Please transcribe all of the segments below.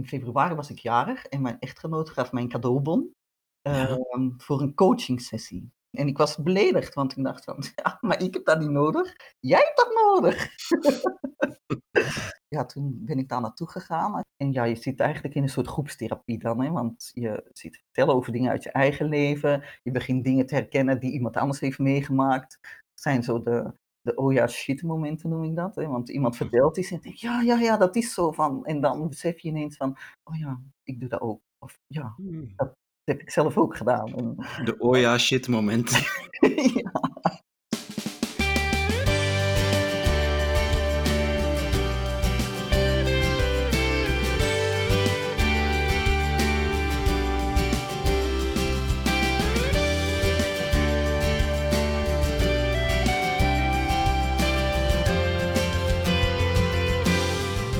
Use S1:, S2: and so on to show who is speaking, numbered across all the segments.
S1: in februari was ik jarig en mijn echtgenoot gaf mij een cadeaubon
S2: Ja.
S1: ehm, voor een coachingsessie. En ik was beledigd, want ik dacht van, ja, maar ik heb dat niet nodig. Jij hebt dat nodig. ja, toen ben ik daar naartoe gegaan. En ja, je zit eigenlijk in een soort groepstherapie dan, hè, want je zit te vertellen over dingen uit je eigen leven. Je begint dingen te herkennen die iemand anders heeft meegemaakt. Het zijn zo de, de oh ja shit momenten noem ik dat. Hè? Want iemand vertelt iets en je denkt, ja, ja, ja, dat is zo van. En dan besef je ineens van, oh ja, ik doe dat ook. Of ja,
S2: Hmm.
S1: dat heb ik zelf ook gedaan. En,
S2: De oh ja shit moment.
S1: ja.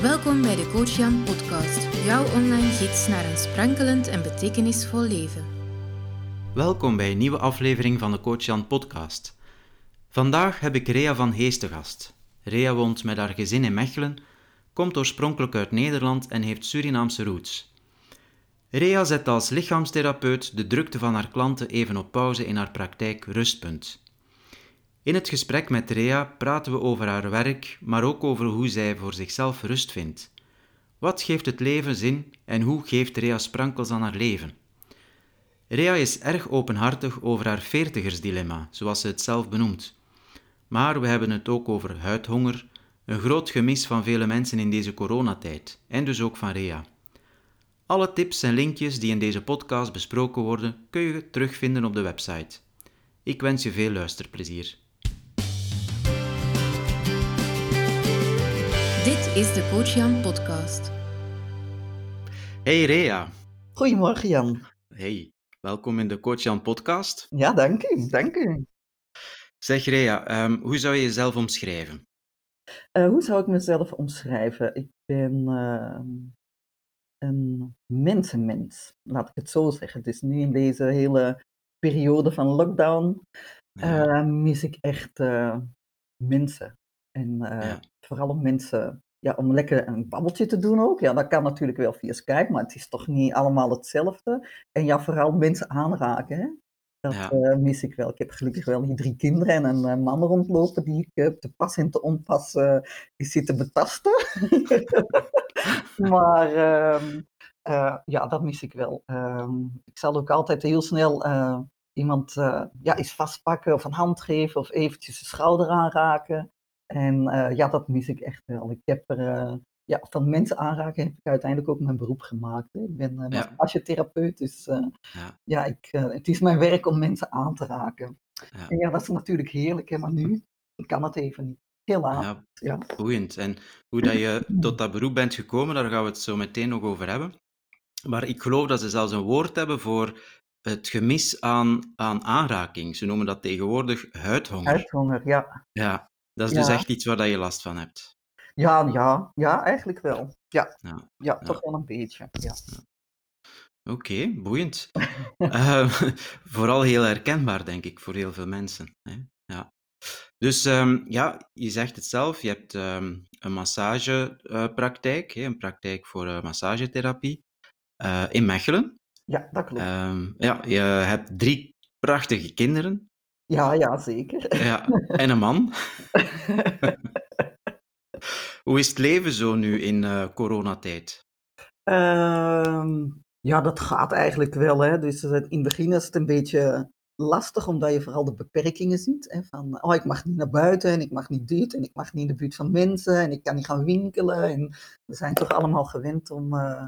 S3: Welkom bij de Coach Jan podcast, jouw online gids naar een sprankelend en betekenisvol leven.
S2: Welkom bij een nieuwe aflevering van de Coach Jan podcast. Vandaag heb ik Rea van Hees te gast. Rea woont met haar gezin in Mechelen, komt oorspronkelijk uit Nederland en heeft Surinaamse roots. Rea zet als lichaamstherapeut de drukte van haar klanten even op pauze in haar praktijk Rustpunt. In het gesprek met Rea praten we over haar werk, maar ook over hoe zij voor zichzelf rust vindt. Wat geeft het leven zin en hoe geeft Rea sprankels aan haar leven? Rea is erg openhartig over haar veertigersdilemma, zoals ze het zelf benoemt. Maar we hebben het ook over huidhonger, een groot gemis van vele mensen in deze coronatijd, en dus ook van Rea. Alle tips en linkjes die in deze podcast besproken worden, kun je terugvinden op de website. Ik wens je veel luisterplezier.
S3: Dit is de Coach Jan podcast.
S2: Hey Rea.
S1: Goedemorgen Jan.
S2: Hey, welkom in de Coach Jan podcast.
S1: Ja, dank u, dank u.
S2: Zeg Rea, ehm, hoe zou je jezelf omschrijven?
S1: Eh, hoe zou ik mezelf omschrijven? Ik ben ehm, een mensenmens, laat ik het zo zeggen. Dus nu in deze hele periode van lockdown
S2: Ja,
S1: eh, mis ik echt eh, mensen. En eh,
S2: ja,
S1: vooral om mensen, ja, om lekker een babbeltje te doen ook. Ja, dat kan natuurlijk wel via Skype, maar het is toch niet allemaal hetzelfde. En ja, vooral mensen aanraken, hè? Dat
S2: ja,
S1: eh, mis ik wel. Ik heb gelukkig wel hier drie kinderen en een eh, man rondlopen die ik eh, te pas en te onpas is zitten betasten. maar ehm, eh, ja, dat mis ik wel. Ehm, ik zal ook altijd heel snel iemand ja, eens vastpakken of een hand geven of eventjes de schouder aanraken. En eh, ja, dat mis ik echt wel. Ik heb er, eh, ja, van mensen aanraken heb ik uiteindelijk ook mijn beroep gemaakt. Hè. Ik ben uh,
S2: ja,
S1: massagetherapeut, dus eh,
S2: ja,
S1: ja, ik, eh, het is mijn werk om mensen aan te raken.
S2: ja,
S1: En ja, dat is natuurlijk heerlijk, hè, maar nu kan het even niet. Helaas,
S2: ja,
S1: ja.
S2: boeiend. En hoe dat je tot dat beroep bent gekomen, daar gaan we het zo meteen nog over hebben. Maar ik geloof dat ze zelfs een woord hebben voor het gemis aan, aan aanraking. Ze noemen dat tegenwoordig huidhonger.
S1: Huidhonger, ja.
S2: Ja, dat is dus echt iets waar dat je last van hebt.
S1: ja, ja, ja, eigenlijk wel. Ja,
S2: Ja,
S1: ja, toch wel een beetje. Ja.
S2: Oké, boeiend. Eh, vooral heel herkenbaar, denk ik, voor heel veel mensen. Hè? Ja. Dus ehm, ja, je zegt het zelf, je hebt ehm, een massagepraktijk, een praktijk voor eh, massagetherapie eh, in Mechelen.
S1: ja, dat klopt.
S2: Ehm, ja, je hebt drie prachtige kinderen
S1: Ja, ja, zeker.
S2: ja, en een man. Hoe is het leven zo nu in eh, coronatijd?
S1: Ehm, ja, dat gaat eigenlijk wel. Hè. Dus in het begin is het een beetje lastig, omdat je vooral de beperkingen ziet. Hè, van, oh, ik mag niet naar buiten en ik mag niet dit en ik mag niet in de buurt van mensen en ik kan niet gaan winkelen. En we zijn toch allemaal gewend om, eh,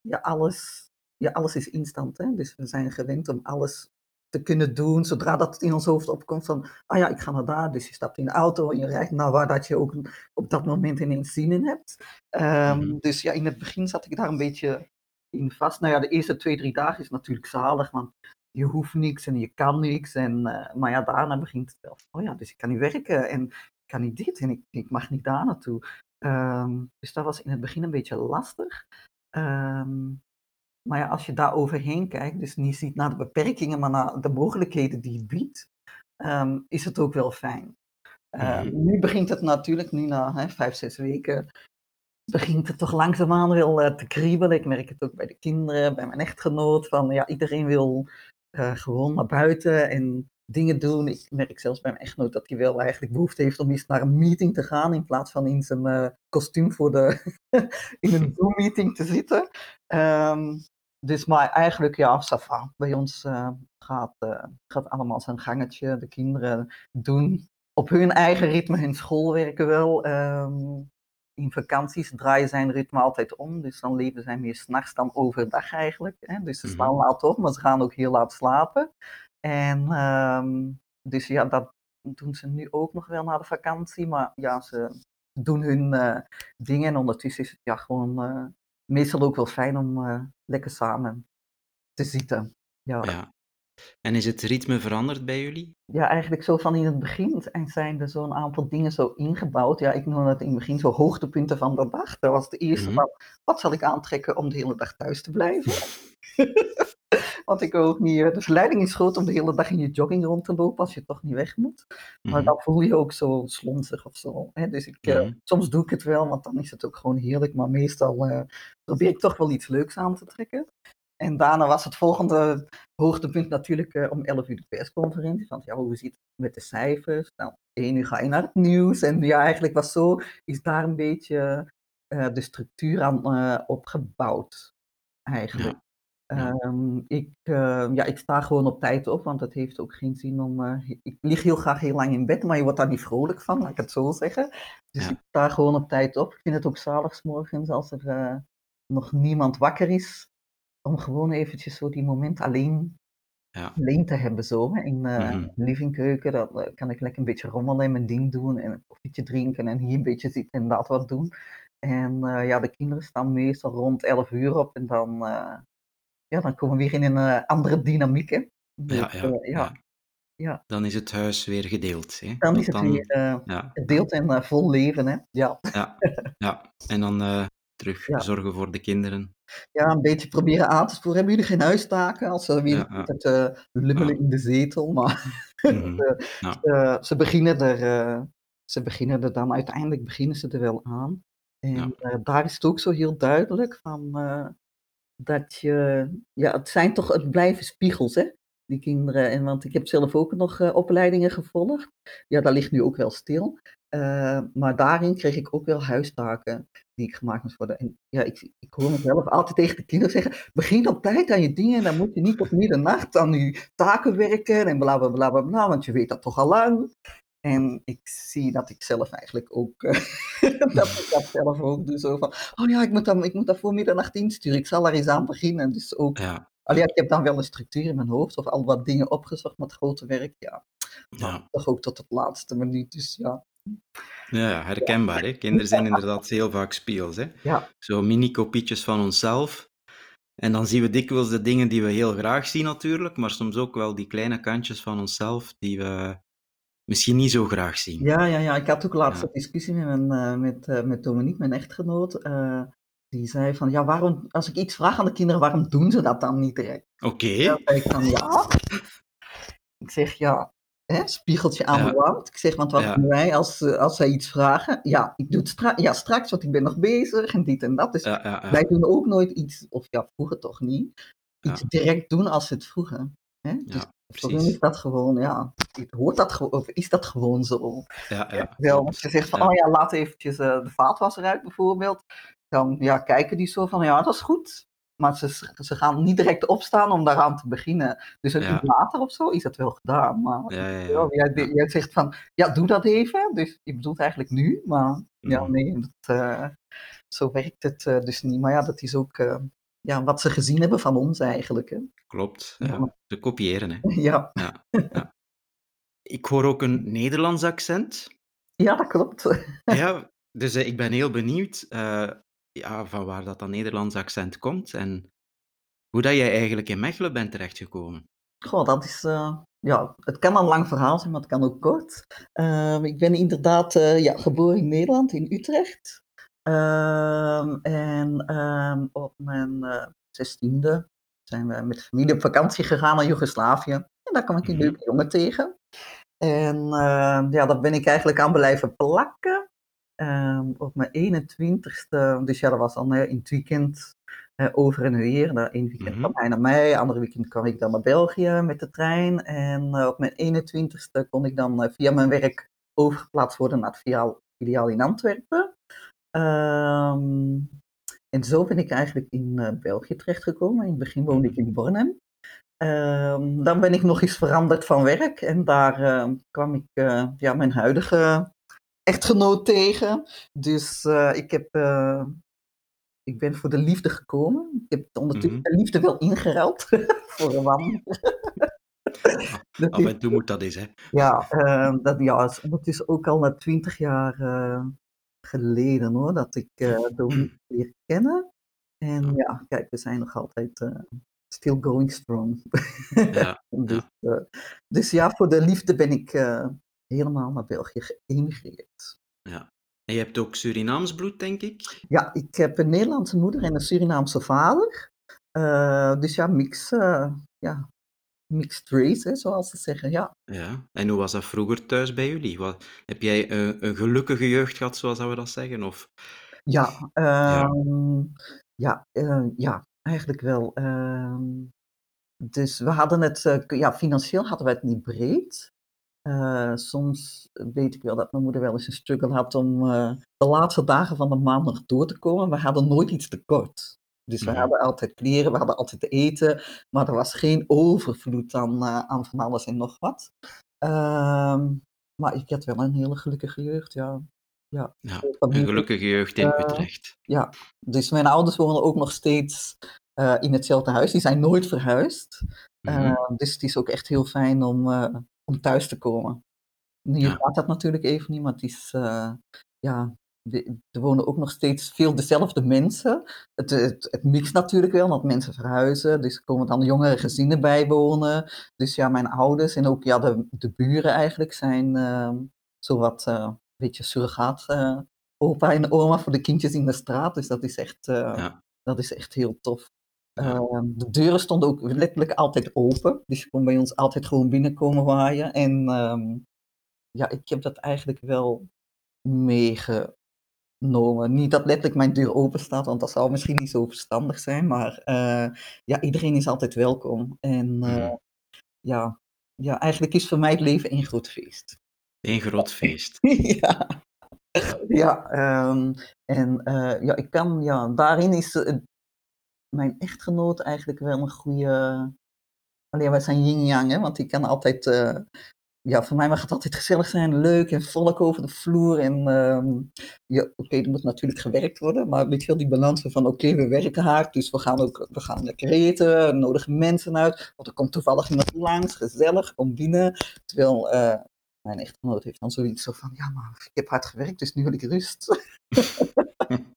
S1: ja, alles, ja, alles is instant. Hè. Dus we zijn gewend om alles te kunnen doen, zodra dat het in ons hoofd opkomt van, ah ja, ik ga naar daar. Dus je stapt in de auto en je rijdt naar waar dat je ook op dat moment ineens zin in hebt. Ehm,
S2: Mhm.
S1: dus ja, in het begin zat ik daar een beetje in vast. Nou ja, de eerste twee, drie dagen is natuurlijk zalig, want je hoeft niks en je kan niks. En, eh, maar ja, daarna begint het wel. Oh ja, dus ik kan niet werken en ik kan niet dit en ik, ik mag niet daar naartoe. Ehm, dus dat was in het begin een beetje lastig. Ehm, maar ja, als je daar overheen kijkt, dus niet ziet naar de beperkingen, maar naar de mogelijkheden die het biedt, ehm, is het ook wel fijn. Ehm,
S2: Mhm.
S1: nu begint het natuurlijk, nu na hè, vijf, zes weken, begint het toch langzaamaan wel uh, te kriebelen. Ik merk het ook bij de kinderen, bij mijn echtgenoot. Van ja, iedereen wil uh, gewoon naar buiten en dingen doen. Ik merk zelfs bij mijn echtgenoot dat hij wel eigenlijk behoefte heeft om eens naar een meeting te gaan in plaats van in zijn uh, kostuum voor de in een Zoom-meeting te zitten. Um, dus maar eigenlijk ja, Safa. Bij ons uh, gaat, uh, gaat allemaal zijn gangetje. De kinderen doen op hun eigen ritme hun schoolwerken wel. Um, in vakanties draaien zijn ritme altijd om. Dus dan leven zij meer s'nachts dan overdag eigenlijk. Hè? Dus ze staan laat op, maar ze gaan ook heel laat slapen. En um, dus ja, dat doen ze nu ook nog wel na de vakantie. Maar ja, ze doen hun uh, dingen. En ondertussen is het ja gewoon uh, meestal ook wel fijn om uh, lekker samen te zitten. Ja.
S2: ja. En is het ritme veranderd bij jullie?
S1: Ja, eigenlijk zo van in het begin en zijn er zo'n aantal dingen zo ingebouwd. Ja, ik noem het in het begin zo hoogtepunten van de dag. Dat was de eerste
S2: Mhm.
S1: van, wat zal ik aantrekken om de hele dag thuis te blijven? Want ik wil ook niet, eh, de verleiding is groot om de hele dag in je jogging rond te lopen als je toch niet weg moet. Maar
S2: Mhm.
S1: dan voel je ook zo slonzig of zo. Hè? Dus ik, eh, soms doe ik het wel, want dan is het ook gewoon heerlijk. Maar meestal eh, probeer ik toch wel iets leuks aan te trekken. En daarna was het volgende hoogtepunt natuurlijk om 11 uur de persconferentie. Want ja, hoe zit het met de cijfers? Nou, één uur ga je naar het nieuws. En ja, eigenlijk was zo, is daar een beetje de structuur aan opgebouwd. Eigenlijk.
S2: Ja.
S1: Ehm, ik, eh, ja, ik sta gewoon op tijd op, want het heeft ook geen zin om. eh, ik lig heel graag heel lang in bed, maar je wordt daar niet vrolijk van, laat ik het zo zeggen. Dus
S2: Ja.
S1: ik sta gewoon op tijd op. Ik vind het ook zalig 's morgens als er eh, nog niemand wakker is, om gewoon eventjes zo die moment alleen,
S2: Ja.
S1: alleen te hebben. Zo, hè. In
S2: Mhm.
S1: de livingkeuken dan kan ik lekker een beetje rommelen en mijn ding doen en een koffietje drinken en hier een beetje zitten en dat wat doen. En ja, de kinderen staan meestal rond 11 uur op en dan. Ja, dan komen we weer in een eh, andere dynamiek. Hè? Dus,
S2: Ja, ja,
S1: eh,
S2: ja.
S1: ja, ja.
S2: Dan is het huis weer gedeeld. Hè?
S1: Dan is het
S2: dan,
S1: weer
S2: ja,
S1: gedeeld en vol leven. Hè? Ja.
S2: ja, ja. En dan terug zorgen voor de kinderen.
S1: ja, een beetje proberen aan te sporen. Hebben jullie geen huistaken? Als ze weer te lummelen in de zetel. Maar
S2: Mhm.
S1: ze, ze- beginnen er, ze beginnen er dan, uiteindelijk beginnen ze er wel aan. En daar is het ook zo heel duidelijk van dat je, ja, het zijn toch, het blijven spiegels, hè, die kinderen. En want ik heb zelf ook nog eh, opleidingen gevolgd. Ja, dat ligt nu ook wel stil. Eh, maar daarin kreeg ik ook wel huistaken die ik gemaakt moest worden. En ja, ik, ik hoor mezelf altijd tegen de kinderen zeggen: begin op tijd aan je dingen, dan moet je niet tot middernacht aan je taken werken en bla bla bla bla, bla want je weet dat toch al lang. En ik zie dat ik zelf eigenlijk ook, eh, dat ik dat zelf ook doe. Zo van, oh ja, ik moet, dat, ik moet dat voor middernacht insturen. Ik zal er eens aan beginnen. Dus ook,
S2: Ja,
S1: al ja, ik heb dan wel een structuur in mijn hoofd of al wat dingen opgezocht met grote werk. Ja,
S2: ja.
S1: toch ook tot het laatste minuut. Dus ja,
S2: Ja, ja, herkenbaar. Hè? Kinderen zijn inderdaad heel vaak spiegels. Hè?
S1: ja,
S2: Zo mini-kopietjes van onszelf. En dan zien we dikwijls de dingen die we heel graag zien natuurlijk, maar soms ook wel die kleine kantjes van onszelf die we misschien niet zo graag zien.
S1: ja, ja, ja. Ik had ook laatst
S2: Ja.
S1: een discussie met, mijn, eh, met, eh, met Dominique, mijn echtgenoot. eh, die zei van, ja, waarom, als ik iets vraag aan de kinderen, waarom doen ze dat dan niet direct?
S2: Oké,
S1: Dan zei ik van, ja. Ik zeg, ja, hè, spiegeltje aan de wand. Ik zeg, want wat
S2: Ja.
S1: doen wij als, als zij iets vragen? Ja, ik doe het stra ja, straks, want ik ben nog bezig en dit en dat. Dus
S2: ja,
S1: wij doen ook nooit iets, of ja, vroeger toch niet, iets direct doen als ze het vroegen. Hè? Dus
S2: precies.
S1: is dat gewoon, ja, hoort dat gewoon, of is dat gewoon zo?
S2: Ja, ja,
S1: Wel, als je zegt van,
S2: Ja.
S1: oh ja, laat eventjes eh, de vaatwasser uit bijvoorbeeld. Dan ja, kijken die zo van, ja, dat is goed. Maar ze, ze gaan niet direct opstaan om daaraan te beginnen. Dus een
S2: Ja.
S1: uur later of zo is het wel gedaan. Maar
S2: Ja,
S1: jij, jij zegt van, ja, doe dat even. Dus je bedoelt eigenlijk nu. Maar ja,
S2: Mhm.
S1: nee, dat, eh, zo werkt het eh, dus niet. Maar ja, dat is ook ja, wat ze gezien hebben van ons eigenlijk. Hè.
S2: Klopt.
S1: Ja.
S2: Ze kopiëren, hè.
S1: Ja,
S2: Ja, ja. Ik hoor ook een Nederlands accent.
S1: ja, dat klopt.
S2: Ja, dus eh, ik ben heel benieuwd eh, ja, van waar dat, dat Nederlands accent komt en hoe dat jij eigenlijk in Mechelen bent terechtgekomen.
S1: Goh, dat is, eh, ja, het kan een lang verhaal zijn, maar het kan ook kort. Ik ben inderdaad ja, geboren in Nederland, in Utrecht. Ehm, en ehm, op mijn eh, zestiende zijn we met familie op vakantie gegaan naar Joegoslavië. En daar kwam ik een
S2: Mhm.
S1: leuke jongen tegen. En ehm, ja, daar ben ik eigenlijk aan blijven plakken. Op mijn 21ste, dus ja, dat was dan in het weekend uh, over en weer. De ene weekend kwam hij naar mij, andere weekend kwam ik dan naar België met de trein. En op mijn 21ste kon ik dan via mijn werk overgeplaatst worden naar het filiaal in Antwerpen. Um, en zo ben ik eigenlijk in België terechtgekomen. In het begin woonde ik in Bornem. Um, dan ben ik nog eens veranderd van werk en daar kwam ik ja, mijn huidige echtgenoot tegen. Dus ik heb ik ben voor de liefde gekomen. Ik heb ondertussen mm -hmm. de liefde wel ingeruild voor een man.
S2: Af en toe moet dat eens, hè?
S1: Ja, uh, dat ja, is ondertussen ook al na twintig jaar uh, geleden hoor, dat ik uh, de leer kennen. En ja, kijk, we zijn nog altijd uh, still going strong. Ja, dus, ja. dus, ja, voor de liefde ben ik helemaal naar België geëmigreerd.
S2: Ja, en je hebt ook Surinaams bloed, denk ik?
S1: Ja, ik heb een Nederlandse moeder en een Surinaamse vader. Dus ja, mix, ja, mixed race, hè, zoals ze zeggen, ja.
S2: Ja, en hoe was dat vroeger thuis bij jullie? Wat, heb jij een, een gelukkige jeugd gehad, zoals we dat zeggen? Of...
S1: Ja, ja. Ja, ja, eigenlijk wel. dus we hadden het, ja, financieel hadden we het niet breed. Uh, soms weet ik wel dat mijn moeder wel eens een struggle had om de laatste dagen van de maand nog door te komen. We hadden nooit iets tekort. Dus we mm. hadden altijd kleren, we hadden altijd te eten, maar er was geen overvloed aan, uh, aan van alles en nog wat. Uh, maar ik had wel een hele gelukkige jeugd, ja.
S2: Ja, ja een gelukkige jeugd in Utrecht.
S1: Ja, dus mijn ouders wonen ook nog steeds in hetzelfde huis. Die zijn nooit verhuisd. Mm -hmm. dus het is ook echt heel fijn om om thuis te komen. Nu ja. gaat dat natuurlijk even niet, maar het is, ja, er wonen ook nog steeds veel dezelfde mensen. Het, het, het mixt natuurlijk wel, want mensen verhuizen, dus er komen dan jongere gezinnen bij wonen. Dus ja, mijn ouders en ook ja, de, de buren eigenlijk zijn uh, zowat uh, een beetje surrogaat uh, opa en oma voor de kindjes in de straat. Dus dat is echt, ja. dat is echt heel tof. Uh, de deuren stonden ook letterlijk altijd open. Dus je kon bij ons altijd gewoon binnenkomen waaien. En um, ja, ik heb dat eigenlijk wel meegenomen. Niet dat letterlijk mijn deur open staat, want dat zou misschien niet zo verstandig zijn. Maar uh, ja, iedereen is altijd welkom. En uh, ja, ja, eigenlijk is voor mij het leven één groot feest.
S2: Eén groot feest.
S1: ja. Ja, um, en ja, ik kan, ja, daarin is mijn echtgenoot eigenlijk wel een goede. Alleen wij zijn yin-yang, hè, want die kan altijd. Uh, ja, voor mij mag het altijd gezellig zijn, leuk en volk over de vloer. En uh, ja, oké, okay, er moet natuurlijk gewerkt worden, maar weet je wel, die balans van oké, okay, we werken hard, dus we gaan ook we gaan lekker eten, nodigen mensen uit. Want er komt toevallig iemand langs, gezellig, komt binnen. Terwijl uh, mijn echtgenoot heeft dan zoiets zo van, ja, maar ik heb hard gewerkt, dus nu wil ik rust.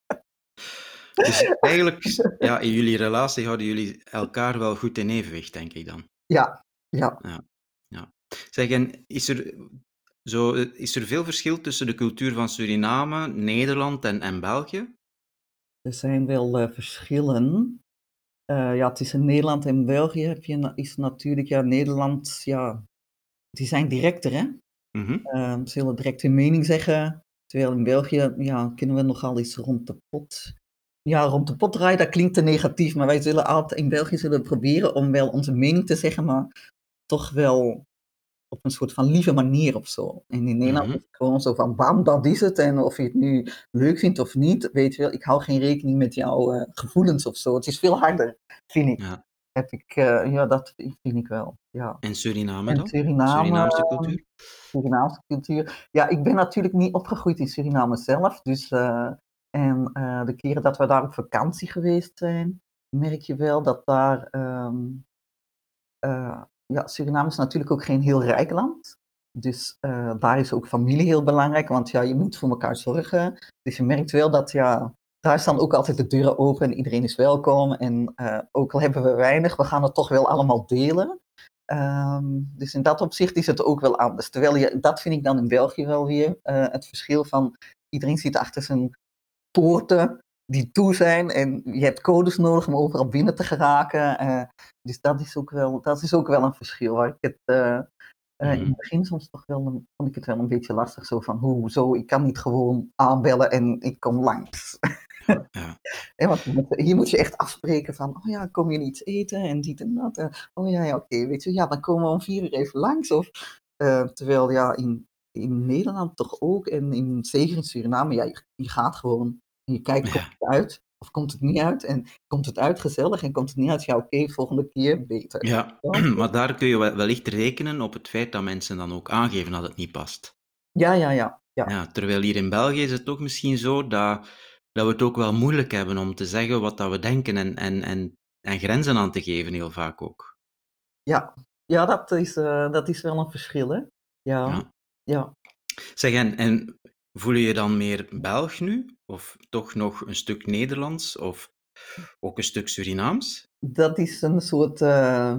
S2: Dus eigenlijk, ja, in jullie relatie houden jullie elkaar wel goed in evenwicht, denk ik dan.
S1: Ja, ja.
S2: ja, ja. Zeg, en is er, zo, is er veel verschil tussen de cultuur van Suriname, Nederland en, en België?
S1: Er zijn wel uh, verschillen. Uh, ja, tussen Nederland en België heb je, is natuurlijk, ja, Nederland, ja, die zijn directer, hè? Mm -hmm. uh, ze willen direct hun mening zeggen. Terwijl in België, ja, kunnen we nogal eens rond de pot ja, rond de pot draaien, dat klinkt te negatief, maar wij zullen altijd in België zullen proberen om wel onze mening te zeggen, maar toch wel op een soort van lieve manier of zo. En in Nederland mm-hmm. is het gewoon zo van bam, dat is het. En of je het nu leuk vindt of niet, weet je wel, ik hou geen rekening met jouw uh, gevoelens of zo. Het is veel harder, vind ik. Ja. Heb ik, uh, ja, dat vind ik wel. Ja.
S2: En Suriname dan?
S1: Suriname,
S2: Surinaamse cultuur?
S1: Surinaamse cultuur. Ja, ik ben natuurlijk niet opgegroeid in Suriname zelf, dus uh, en de keren dat we daar op vakantie geweest zijn, merk je wel dat daar. Um, uh, ja, Suriname is natuurlijk ook geen heel rijk land. Dus uh, daar is ook familie heel belangrijk, want ja, je moet voor elkaar zorgen. Dus je merkt wel dat ja, daar staan ook altijd de deuren open en iedereen is welkom. En ook al hebben we weinig, we gaan het toch wel allemaal delen. Um, dus in dat opzicht is het ook wel anders. Terwijl je, dat vind ik dan in België wel weer het verschil van iedereen zit achter zijn poorten die toe zijn en je hebt codes nodig om overal binnen te geraken. Uh, dus dat is, ook wel, dat is ook wel een verschil waar ik het uh, Uh, In
S2: Mhm.
S1: het begin soms toch wel een, vond ik het wel een beetje lastig. Zo van, hoe, zo, ik kan niet gewoon aanbellen en ik kom langs.
S2: Ja.
S1: Hè, want hier moet je echt afspreken van, oh ja, kom je iets eten en dit en dat. eh, oh ja, ja oké, weet je, ja, dan komen we om vier uur even langs. Of, eh, terwijl ja, in, in Nederland toch ook en in, zeker in Suriname, ja, je, je gaat gewoon en je kijkt, komt het uit of komt het niet uit? En komt het uit gezellig en komt het niet uit? Ja, oké, volgende keer beter.
S2: Ja, maar daar kun je wel- wellicht rekenen op het feit dat mensen dan ook aangeven dat het niet past.
S1: Ja, ja, ja. ja.
S2: Ja, terwijl hier in België is het toch misschien zo dat, dat we het ook wel moeilijk hebben om te zeggen wat dat we denken en, en, en, en grenzen aan te geven, heel vaak ook.
S1: Ja, ja dat, is, eh, dat is wel een verschil, hè? Ja,
S2: Ja.
S1: ja.
S2: Zeg, en, en voel je je dan meer Belg nu? Of toch nog een stuk Nederlands? Of ook een stuk Surinaams?
S1: Dat is een soort eh,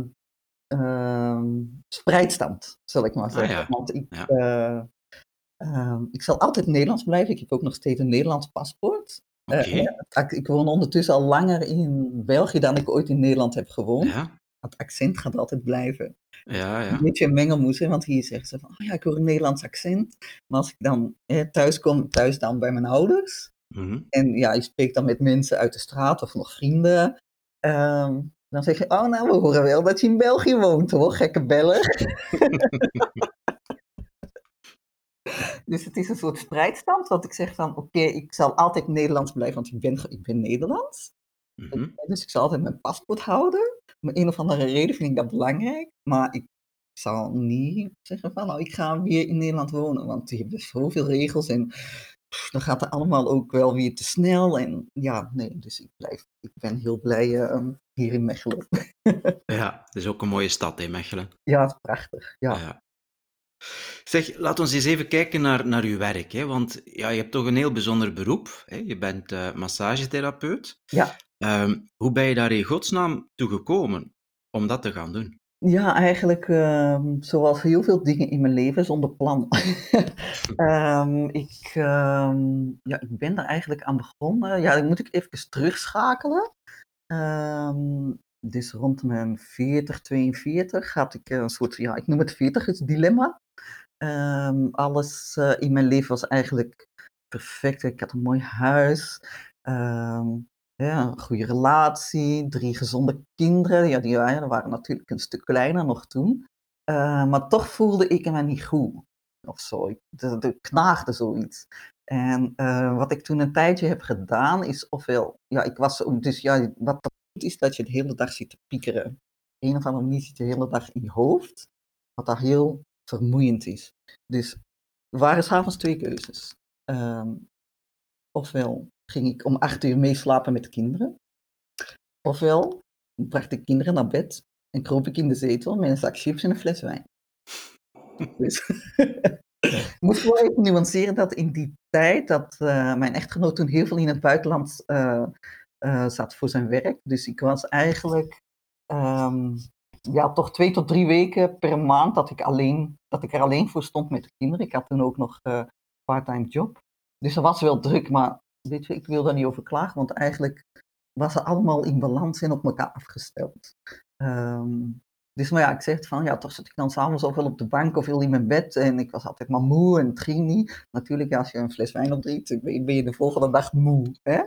S1: ehm, spreidstand, zal ik maar zeggen.
S2: ja.
S1: Want ik,
S2: Ja.
S1: eh, ehm, ik zal altijd Nederlands blijven. Ik heb ook nog steeds een Nederlands paspoort.
S2: Oké,
S1: Eh, ik, ik woon ondertussen al langer in België dan ik ooit in Nederland heb gewoond.
S2: ja,
S1: Het accent gaat altijd blijven.
S2: ja,
S1: Een
S2: ja.
S1: beetje een mengelmoes, hè, want hier zeggen ze van, oh ja, ik hoor een Nederlands accent. Maar als ik dan eh, thuis kom, thuis dan bij mijn ouders,
S2: Mhm.
S1: en ja, je spreekt dan met mensen uit de straat of nog vrienden. ehm, dan zeg je, oh nou, we horen wel dat je in België woont hoor, gekke beller. dus het is een soort spreidstand, want ik zeg van, oké, ik zal altijd Nederlands blijven, want ik ben, ik ben Nederlands.
S2: Mhm.
S1: Dus ik zal altijd mijn paspoort houden. Om een of andere reden vind ik dat belangrijk. Maar ik zal niet zeggen van, nou, ik ga weer in Nederland wonen. Want die hebben zoveel regels en pff, dan gaat het allemaal ook wel weer te snel. En ja, nee, dus ik blijf, ik ben heel blij eh, hier in Mechelen.
S2: Ja, het is ook een mooie stad, hè, Mechelen.
S1: Ja, het is prachtig. Ja.
S2: Ja. Zeg, laat ons eens even kijken naar, naar uw werk. Hè? Want ja, je hebt toch een heel bijzonder beroep. Hè? Je bent eh, massagetherapeut.
S1: Ja.
S2: Ehm, hoe ben je daar in godsnaam toe gekomen om dat te gaan doen?
S1: Ja, eigenlijk ehm, zoals heel veel dingen in mijn leven zonder plan. Ehm, ik, ehm, ja, ik ben daar eigenlijk aan begonnen. Ja, dan moet ik even terugschakelen. Ehm, dus rond mijn 40, 42 had ik een soort, ja, ik noem het 40 dilemma. Ehm, alles eh, in mijn leven was eigenlijk perfect. Ik had een mooi huis. ehm, ja, een goede relatie, drie gezonde kinderen. Ja, die waren, natuurlijk een stuk kleiner nog toen. Eh, maar toch voelde ik me niet goed. Of zo. Ik, knaagde zoiets. En eh, wat ik toen een tijdje heb gedaan, is ofwel, ja, ik was, dus ja, wat dat is dat je de hele dag zit te piekeren. Een of andere manier zit je de hele dag in je hoofd, wat daar heel vermoeiend is. Dus er waren s'avonds twee keuzes. Ehm, ofwel ging ik om acht uur meeslapen met de kinderen. Ofwel bracht ik kinderen naar bed en kroop ik in de zetel met een zak chips en een fles wijn. Dus ik moet wel even nuanceren dat in die tijd dat eh, mijn echtgenoot toen heel veel in het buitenland eh, eh, zat voor zijn werk. Dus ik was eigenlijk ehm, ja, toch twee tot drie weken per maand dat ik, alleen, dat ik er alleen voor stond met de kinderen. Ik had toen ook nog eh part-time job. Dus dat was wel druk, maar weet je, ik wil daar niet over klagen, want eigenlijk was het allemaal in balans en op elkaar afgesteld. Ehm, dus maar ja, ik zeg van, ja, toch zat ik dan s'avonds ook wel op de bank of in mijn bed en ik was altijd maar moe en het niet. Natuurlijk, als je een fles wijn opdrinkt, ben je- ben je de volgende dag moe. Hè?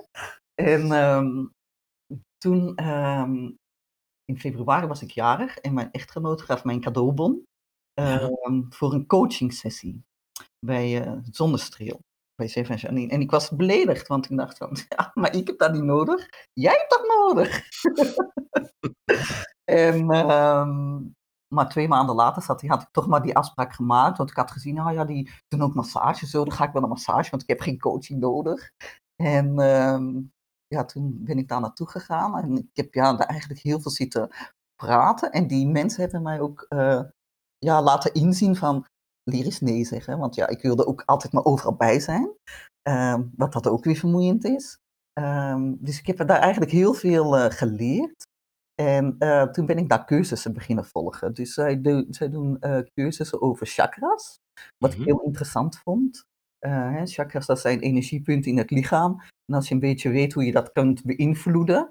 S1: En ehm, toen, ehm, in februari was ik jarig en mijn echtgenoot gaf mij een cadeaubon
S2: Ja.
S1: ehm, voor een coaching sessie bij eh Zonnestreel, bij Seven Janine. En ik was beledigd, want ik dacht van, ja, maar ik heb dat niet nodig. Jij hebt dat nodig. en, ehm, maar twee maanden later zat, had ik toch maar die afspraak gemaakt, want ik had gezien, nou ja, die doen ook massage, zo, dan ga ik wel een massage, want ik heb geen coaching nodig. En ehm, ja, toen ben ik daar naartoe gegaan en ik heb ja, daar eigenlijk heel veel zitten praten. En die mensen hebben mij ook eh, ja, laten inzien van, leer eens nee zeggen. Want ja, ik wilde ook altijd maar overal bij zijn. Ehm, wat dat ook weer vermoeiend is. Ehm, dus ik heb daar eigenlijk heel veel eh, geleerd. En eh, toen ben ik daar cursussen beginnen volgen. Dus zij, doen zij doen cursussen over chakras. Wat
S2: Mhm.
S1: ik heel interessant vond. Hè, chakras, dat zijn energiepunten in het lichaam. En als je een beetje weet hoe je dat kunt beïnvloeden,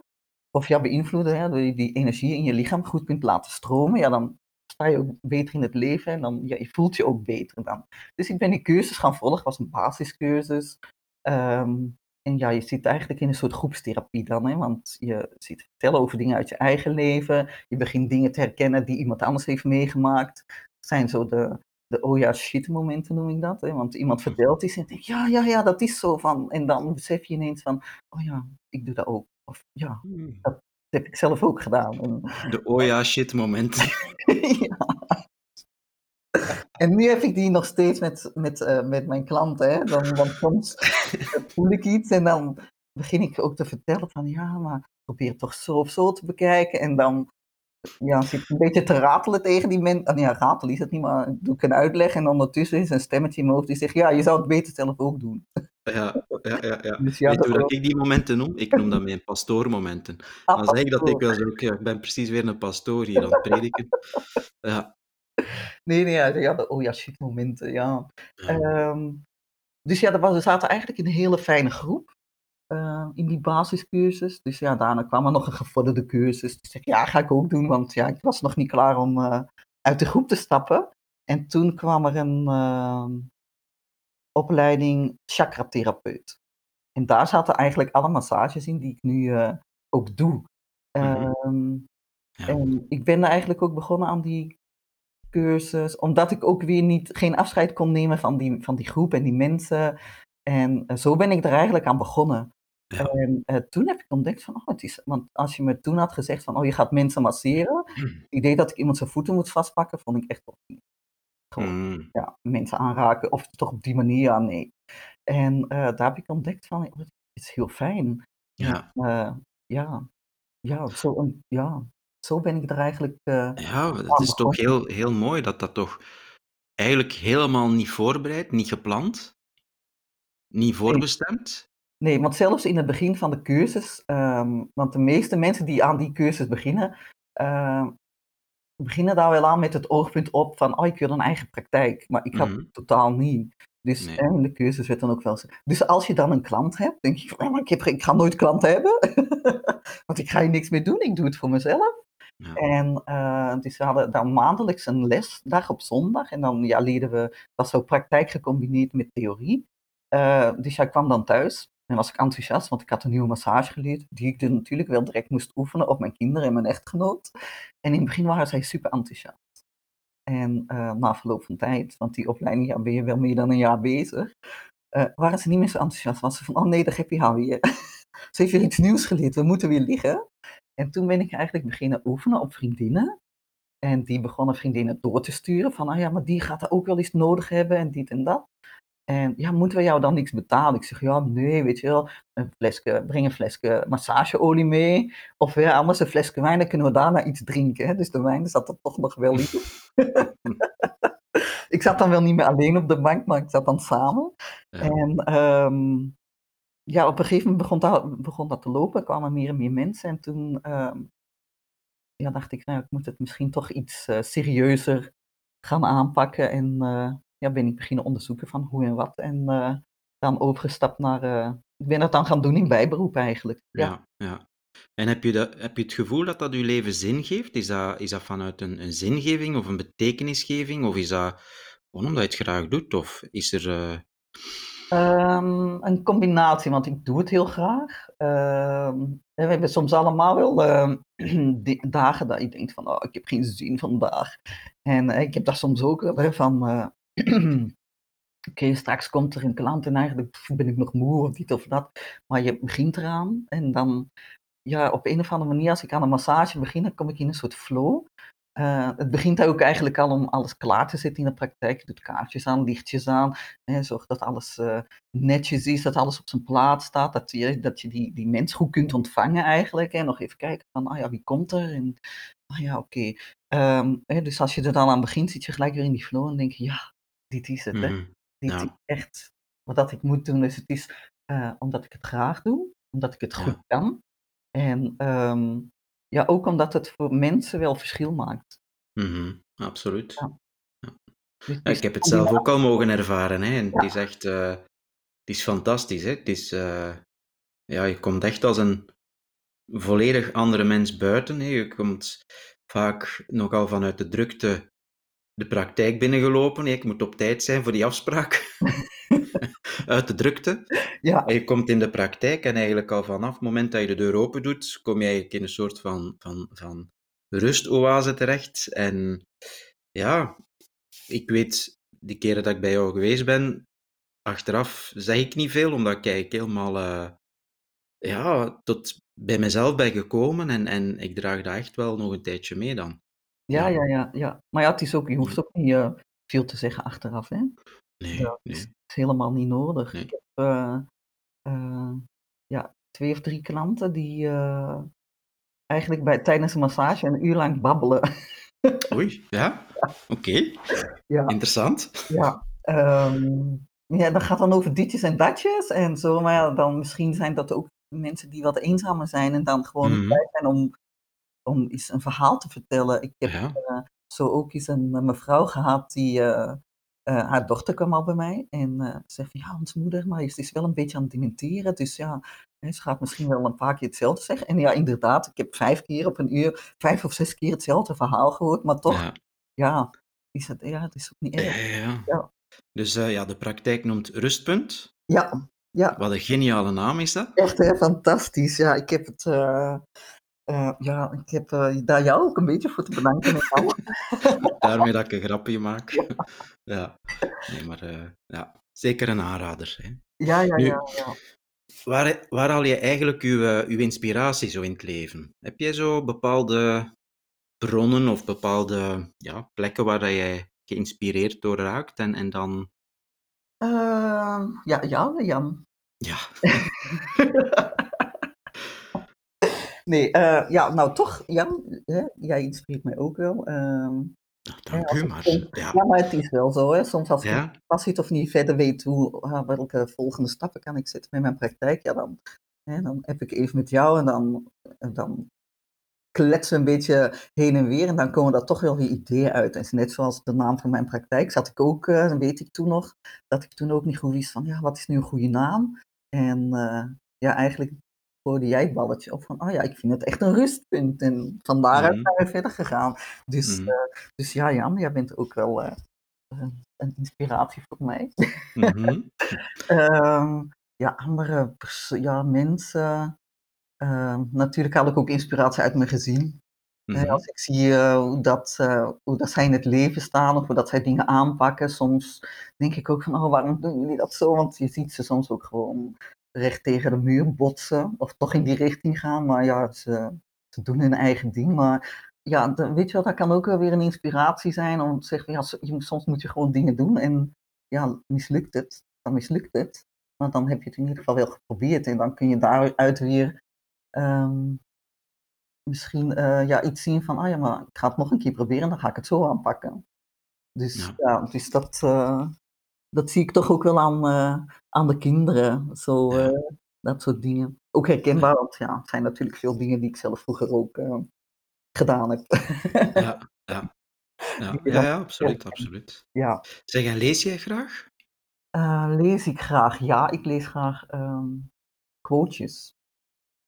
S1: of ja, beïnvloeden, hè, je die energie in je lichaam goed kunt laten stromen, ja, dan sta je ook beter in het leven en dan ja, je voelt je ook beter dan. Dus ik ben die cursus gaan volgen, was een basiscursus. Ehm, en ja, je zit eigenlijk in een soort groepstherapie dan, hè, want je zit vertellen over dingen uit je eigen leven. Je begint dingen te herkennen die iemand anders heeft meegemaakt. Dat zijn zo de, de oh ja shit momenten noem ik dat. Hè? Want iemand vertelt iets en denk ja, ja, ja, dat is zo van. En dan besef je ineens van, oh ja, ik doe dat ook. Of ja,
S2: Hmm.
S1: dat heb ik zelf ook gedaan. En,
S2: De oh ja shit momenten.
S1: ja. En nu heb ik die nog steeds met, met, eh, met mijn klanten. Hè? Dan, want soms voel ik iets en dan begin ik ook te vertellen van ja, maar probeer het toch zo of zo te bekijken. En dan ja, zit een beetje te ratelen tegen die mensen. Ah, ja, ratelen is het niet, maar doe ik een uitleg en ondertussen is een stemmetje in mijn hoofd die zegt ja, je zou het beter zelf ook doen.
S2: Ja, ja, ja. ja.
S1: Dus ja,
S2: Weet je
S1: dat
S2: dat
S1: ook-
S2: ik die momenten noem? Ik noem dat mijn pastoormomenten.
S1: Ah,
S2: Dan zeg ik dat ik wel zo, ook, ja, ik ben precies weer een pastoor hier aan het prediken. Ja,
S1: Nee, nee, ja, ja, de oh ja, shit momenten, ja.
S2: ja.
S1: Ehm, dus ja, er, was, er zaten eigenlijk een hele fijne groep eh, in die basiscursus. Dus ja, daarna kwam er nog een gevorderde cursus. Dus ik zeg, ja, ga ik ook doen, want ja, ik was nog niet klaar om eh, uit de groep te stappen. En toen kwam er een ehm, opleiding chakratherapeut. En daar zaten eigenlijk alle massages in die ik nu eh, ook doe.
S2: Mhm.
S1: Ehm,
S2: Ja.
S1: En ik ben er eigenlijk ook begonnen aan die cursus, omdat ik ook weer niet, geen afscheid kon nemen van die, van die groep en die mensen. En zo ben ik er eigenlijk aan begonnen.
S2: Ja.
S1: En eh, toen heb ik ontdekt van, oh, het is, want als je me toen had gezegd van, oh, je gaat mensen masseren, het idee dat ik iemand zijn voeten moet vastpakken, vond ik echt toch niet. Gewoon,
S2: Mm,
S1: ja, mensen aanraken of toch op die manier, nee. En eh, daar heb ik ontdekt van, oh, het is heel fijn.
S2: ja.
S1: Eh, ja, ja, zo, ja, zo ben ik er eigenlijk
S2: Ja, het is toch heel, heel mooi dat dat toch eigenlijk helemaal niet voorbereid, niet gepland, niet voorbestemd.
S1: Nee, want zelfs in het begin van de cursus, ehm, want de meeste mensen die aan die cursus beginnen, ehm, beginnen daar wel aan met het oogpunt op van, oh, ik wil een eigen praktijk. Maar ik had het totaal niet. Dus
S2: Nee.
S1: eh, de cursus werd dan ook wel zo. Dus als je dan een klant hebt, denk je van, ja, maar ik, heb, ik ga nooit klanten hebben. want ik ga hier niks mee doen, ik doe het voor mezelf.
S2: Ja.
S1: En eh, dus we hadden dan maandelijks een lesdag op zondag. En dan ja, leerden we, dat was zo praktijk gecombineerd met theorie. Eh, dus jij kwam dan thuis en was ik enthousiast, want ik had een nieuwe massage geleerd, die ik natuurlijk wel direct moest oefenen op mijn kinderen en mijn echtgenoot. En in het begin waren zij super enthousiast. En eh, na verloop van tijd, want die opleiding ja, ben je wel meer dan een jaar bezig, eh, waren ze niet meer zo enthousiast. Was ze van, oh nee, daar heb je weer. ze heeft weer iets nieuws geleerd, we moeten weer liggen. En toen ben ik eigenlijk beginnen oefenen op vriendinnen. En die begonnen vriendinnen door te sturen van, ah ja, maar die gaat er ook wel iets nodig hebben en dit en dat. En ja, moeten we jou dan niks betalen? Ik zeg, ja, nee, weet je wel, een flesje, breng een flesje massageolie mee. Of ja, anders een flesje wijn, dan kunnen we daarna iets drinken. Hè? Dus de wijn zat er toch nog wel in. ik zat dan wel niet meer alleen op de bank, maar ik zat dan samen.
S2: Ja.
S1: En ehm, ja, op een gegeven moment begon dat, begon dat te lopen, er kwamen meer en meer mensen. En toen ehm, ja, dacht ik, nou, ik moet het misschien toch iets eh, serieuzer gaan aanpakken. En eh, ja, ben ik beginnen onderzoeken van hoe en wat. En eh, dan overgestapt naar, eh, ik ben dat dan gaan doen in bijberoep eigenlijk. Ja.
S2: Ja, ja. En heb je, dat, heb je het gevoel dat dat je leven zin geeft? Is dat, is dat vanuit een, een zingeving of een betekenisgeving? Of is dat gewoon omdat je het graag doet? Of is er... eh,
S1: Ehm, een combinatie, want ik doe het heel graag. Ehm, we hebben soms allemaal wel ehm, dagen dat je denkt van, oh, ik heb geen zin vandaag. En ik heb dat soms ook wel, van, oké, straks komt er een klant en eigenlijk ben ik nog moe of dit of dat. Maar je begint eraan en dan, ja, op een of andere manier, als ik aan een massage begin, dan kom ik in een soort flow. Eh, het begint ook eigenlijk al om alles klaar te zetten in de praktijk. Je doet kaartjes aan, lichtjes aan. Hè, zorg dat alles eh, netjes is, dat alles op zijn plaats staat. Dat je, dat je die, die mens goed kunt ontvangen eigenlijk. En nog even kijken van, ah ja, wie komt er? En, ah ja, oké. Ehm, dus als je er dan aan begint, zit je gelijk weer in die flow en denk je, ja, dit is het. Hè.
S2: mhm.
S1: Dit
S2: Ja.
S1: is echt wat ik moet doen. Dus het is eh, omdat ik het graag doe, omdat ik het
S2: Ja.
S1: goed kan. En ehm, ja, ook omdat het voor mensen wel verschil maakt.
S2: Mhm, Absoluut.
S1: Ja. Dus
S2: ik heb het zelf ook al mogen ervaren. Hè. En het is echt eh, het is fantastisch. Hè. Het is, eh, ja, je komt echt als een volledig andere mens buiten. Hè. Je komt vaak nogal vanuit de drukte de praktijk binnengelopen. Ik moet op tijd zijn voor die afspraak. Uit de drukte.
S1: Ja.
S2: En je komt in de praktijk en eigenlijk al vanaf het moment dat je de deur open doet, kom je eigenlijk in een soort van, van, van rustoase terecht. En ja, ik weet, die keren dat ik bij jou geweest ben, achteraf zeg ik niet veel, omdat ik eigenlijk helemaal uh, ja, tot bij mezelf ben gekomen en, en ik draag dat echt wel nog een tijdje mee dan.
S1: Ja, ja, ja, ja. Maar ja, het is ook, je hoeft ook niet uh, veel te zeggen achteraf, hè?
S2: Nee,
S1: Dat
S2: nee.
S1: is helemaal niet nodig.
S2: Nee.
S1: Ik heb uh, uh, ja, twee of drie klanten die eigenlijk bij, tijdens een massage een uur lang babbelen.
S2: Oei, ja? Oké.
S1: Ja,
S2: Interessant.
S1: ja. Um, ja, dat gaat dan over ditjes en datjes en zo, maar ja, dan misschien zijn dat ook mensen die wat eenzamer zijn en dan gewoon
S2: Mhm.
S1: niet tijd zijn om, om eens een verhaal te vertellen. Ik heb
S2: Ja.
S1: eh, zo ook eens een mevrouw gehad die, eh, eh, haar dochter kwam al bij mij en ze zegt van ja, ons moeder, maar ze is wel een beetje aan het dementeren, dus ja, ze gaat misschien wel een paar keer hetzelfde zeggen. En ja, inderdaad, ik heb vijf keer op een uur, vijf of zes keer hetzelfde verhaal gehoord, maar toch,
S2: Ja.
S1: ja, is het, ja, het is ook niet erg.
S2: ja. Dus ja, de praktijk noemt Rustpunt.
S1: Ja, ja.
S2: Wat een geniale naam is dat.
S1: Echt hè, fantastisch. Ja, ik heb het. Eh, ja, ik heb eh, daar jou ook een beetje voor te bedanken.
S2: Daarmee dat ik een grapje maak. Ja. Nee, maar eh, ja, zeker een aanrader. Hè.
S1: ja, ja,
S2: Nu-
S1: ja, ja.
S2: Waar, waar haal je eigenlijk uw, uw inspiratie zo in het leven? Heb jij zo bepaalde bronnen of bepaalde ja, plekken waar dat jij geïnspireerd door raakt en, en dan...
S1: Ehm, ja, jou, Jan.
S2: Ja,
S1: Nee, eh, ja, nou toch, Jan, hè, jij inspireert mij ook wel. Ehm,
S2: nou, dank u,
S1: ik
S2: maar
S1: denk-
S2: ja,
S1: ja, maar het is wel zo, hè. Soms als ik
S2: Ja.
S1: vast zit of niet verder weet hoe, ah, welke volgende stappen kan ik zetten met mijn praktijk, ja, dan, hè, dan heb ik even met jou en dan, dan kletsen we een beetje heen en weer en dan komen er toch wel weer ideeën uit. En net zoals de naam van mijn praktijk zat ik ook, dat weet ik toen nog, dat ik toen ook niet goed wist van, ja, wat is nu een goede naam? En eh, ja, eigenlijk hoorde jij het balletje op van, oh ja, ik vind het echt een rustpunt. En van daaruit
S2: Mhm.
S1: zijn we verder gegaan. Dus,
S2: Mhm.
S1: eh, dus ja, Jan, jij bent ook wel eh, een, een inspiratie voor mij.
S2: Mhm.
S1: Ehm, ja, andere ja, mensen. Ehm, natuurlijk haal ik ook inspiratie uit mijn gezin. Als ik zie eh, hoe, dat, hoe dat zij in het leven staan of hoe dat zij dingen aanpakken, soms denk ik ook van, oh, waarom doen jullie dat zo? Want je ziet ze soms ook gewoon recht tegen de muur botsen of toch in die richting gaan. Maar ja, ze, ze doen hun eigen ding. Maar ja, de- weet je wel, dat kan ook wel weer een inspiratie zijn om te zeggen, ja, je soms moet je gewoon dingen doen en ja, mislukt het, dan mislukt het. Maar dan heb je het in ieder geval wel geprobeerd en dan kun je daaruit weer ehm, misschien eh, ja, iets zien van, ah ja, maar ik ga het nog een keer proberen en dan ga ik het zo aanpakken. Dus
S2: Ja.
S1: ja, dus dat, eh, dat zie ik toch ook wel aan, eh, aan de kinderen, zo,
S2: Ja.
S1: eh, dat soort dingen. Ook herkenbaar, want ja, het zijn natuurlijk veel dingen die ik zelf vroeger ook eh, gedaan heb.
S2: Ja, ja. Ja, ja, absoluut, absoluut.
S1: ja,
S2: Zeg, en lees jij graag?
S1: Lees ik graag? Ja, ik lees graag quotejes.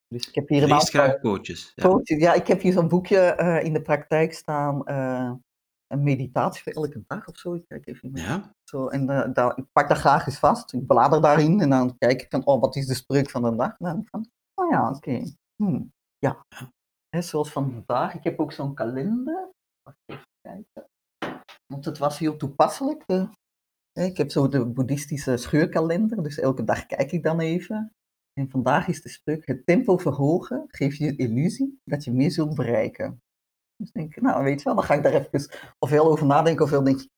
S1: Dus ik heb hier een
S2: Lees
S1: aantal
S2: graag quotejes. Ja.
S1: quotejes. Ja, ik heb hier zo'n boekje in de praktijk staan. een meditatie voor elke dag of zo. Ik kijk even
S2: Ja?
S1: Zo, en eh, daar, ik pak dat graag eens vast. Ik blader daarin en dan kijk ik van, oh, wat is de spreuk van de dag? Dan van, oh ja, oké. Hmm, ja. Zoals vandaag, ik heb ook zo'n kalender. Wacht even kijken. Want het was heel toepasselijk. Ik heb zo de boeddhistische scheurkalender, dus elke dag kijk ik dan even. En vandaag is de spreuk, het tempo verhogen geeft je de illusie dat je meer zult bereiken. Dus denk ik, nou weet je wel, dan ga ik daar even ofwel over nadenken, ofwel denk ik